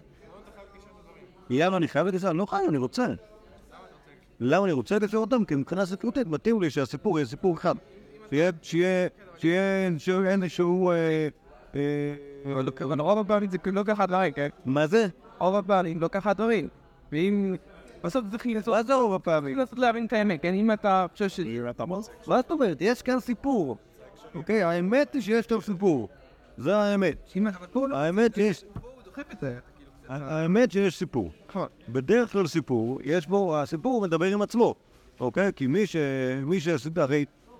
למה אני חייב לקשר? אני לא חייב, אני רוצה. למה אני רוצה לקשר אותם? כי מבחינה ספרותית מתאים לי שהסיפור יהיה סיפור אחד. שיהיה, שיהיה, שיהיה, איזשהו... רוב הפעמים זה לא ככה דברים, כן? מה זה? רוב הפעמים לא ככה דברים. ואם... בסוף צריך לנסות... מה זה רוב הפעמים? לנסות להבין את האמת, כן? אם אתה חושב ש... מה זאת אומרת? יש כאן סיפור. אוקיי, האמת היא שיש כאן סיפור. זה האמת. לא... האמת יש... הוא דוחף את זה. האמת שיש סיפור. נכון. בדרך כלל סיפור, יש בו, הסיפור מדבר עם עצמו, אוקיי? כי מי ש... מי ש...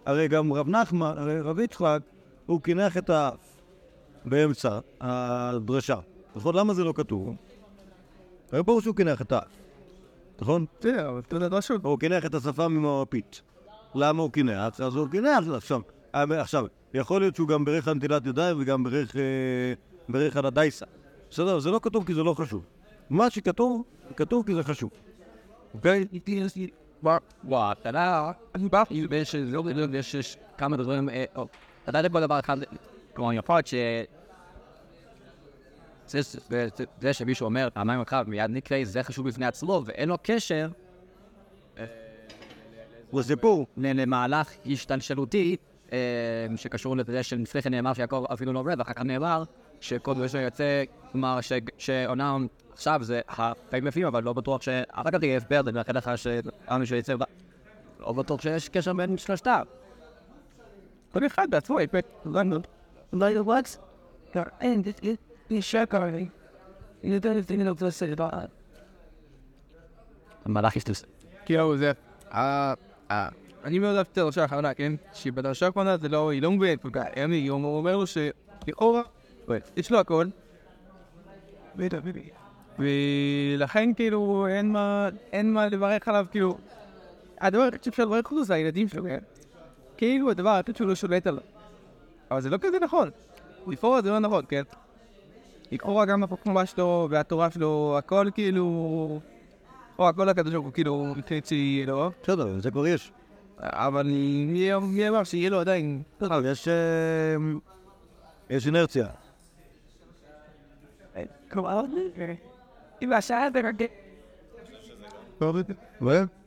הרי, גם רב נחמן, הרי רב יצחק, הוא קינח את האף באמצע הדרשה. נכון? למה זה לא כתוב? הרי ברור שהוא קינח את האף, נכון? בסדר, אבל אתה יודע דרשות. הוא קינח את השפם עם המפית. למה הוא קינח? אז הוא קינח עכשיו. עכשיו, יכול להיות שהוא גם בירך על נטילת ידיים וגם בירך, אה, בירך על הדייסה. בסדר, זה לא כתוב כי זה לא חשוב. מה שכתוב, כתוב כי זה חשוב. אוקיי? וואו, אתה יודע, אני בא, יש לא יש כמה דברים, אה, אתה יודע כל דבר אחד, יכול להיות ש... זה- זה זה שמישהו אומר פעמיים אחת מיד נקרא, זה חשוב בפני עצמו, ואין לו קשר זה סיפור. ל- למהלך השתלשלותי אה, שקשור לזה שלפני כן נאמר שיעקב אפילו לא רד, ואחר כך נאמר שכל דבר שיוצא, כלומר ש- שאומנם עכשיו זה החיים יפים, אבל לא בטוח שאחר כך יהיה הסבר, אני מאחל לך שעם שיצא, לא בטוח שיש קשר בין שלושתם. כל אחד בעצמו יפה. Like what? And it it is shakari. You don't think of the city about המהלך השתלשל. כאילו זה... אני מאוד אהבתי את הדרשה האחרונה, כן? שבדרשה האחרונה זה לא, היא לא מובנת כל כך. אני, הוא אומר לו שלכאורה, יש לו הכל. ולכן כאילו אין מה, אין מה לברך עליו, כאילו... הדבר היחיד שאפשר לברך אותו זה הילדים שלו? כאילו הדבר היחיד שהוא לא שולט עליו. אבל זה לא כזה נכון. לכאורה זה לא נכון, כן? לכאורה גם החוכמה שלו והתורה שלו, הכל כאילו... או הכל הקדוש ברוך הוא כאילו חצי לא, בסדר, זה כבר יש. אבל מי אמר שיהיה לו עדיין... בסדר, יש... אה, יש אינרציה.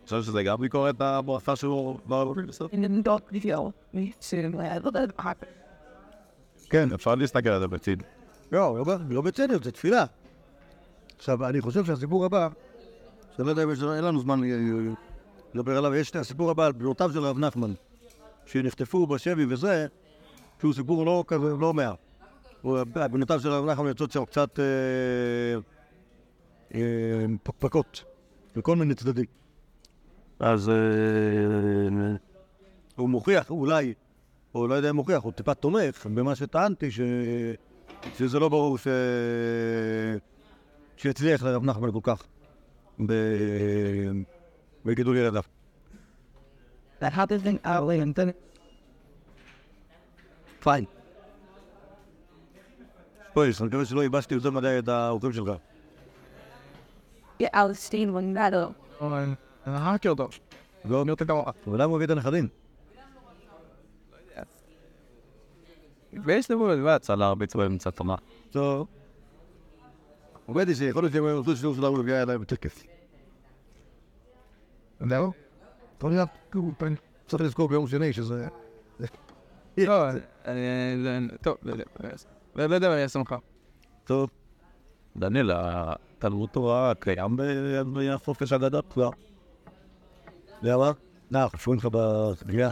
חושב שזה גם ביקורת הברכה שלו כן, אפשר להסתכל על זה בצד. לא, לא, לא בצדק, זה תפילה. עכשיו, אני חושב שהסיפור הבא, שאני לא יודע אם אין לנו זמן אה, אה, לדבר עליו, יש את הסיפור הבא על בנותיו של רב נחמן, שנחטפו בשבי וזה, שהוא סיפור לא כזה, לא מאה. בנותיו של רב נחמן יוצאות שם קצת אה, פקפקות, בכל מיני צדדים. אז הוא מוכיח, אולי, או לא יודע אם מוכיח, הוא טיפה תומך במה שטענתי, ש... שזה לא ברור ש... שיצליח לרב נחמן כל כך ב... בגידול ילדיו. פיין. פויס, אני מקווה שלא ייבשתי יותר מדי את האורחים שלך. up. אני אהבתי אותו. לא, אני רוצה כמוך. אבל למה הוא הביא את הנכדים? ויש לבוא לבד. להרביץ קצת תורה. טוב. עובד איתי שיכול להיות שהם ירצו שיעור שלנו לביא אליי יותר כיף. זהו? יכול להיות, צריך לזכור ביום שני שזה... לא, אני... לא- טוב, לא יודע. מה אני אעשה לך. טוב. דניאל, התלמוד תורה קיים בחופש הגדול כבר. למה? נח, שומעים לך בסוגיה.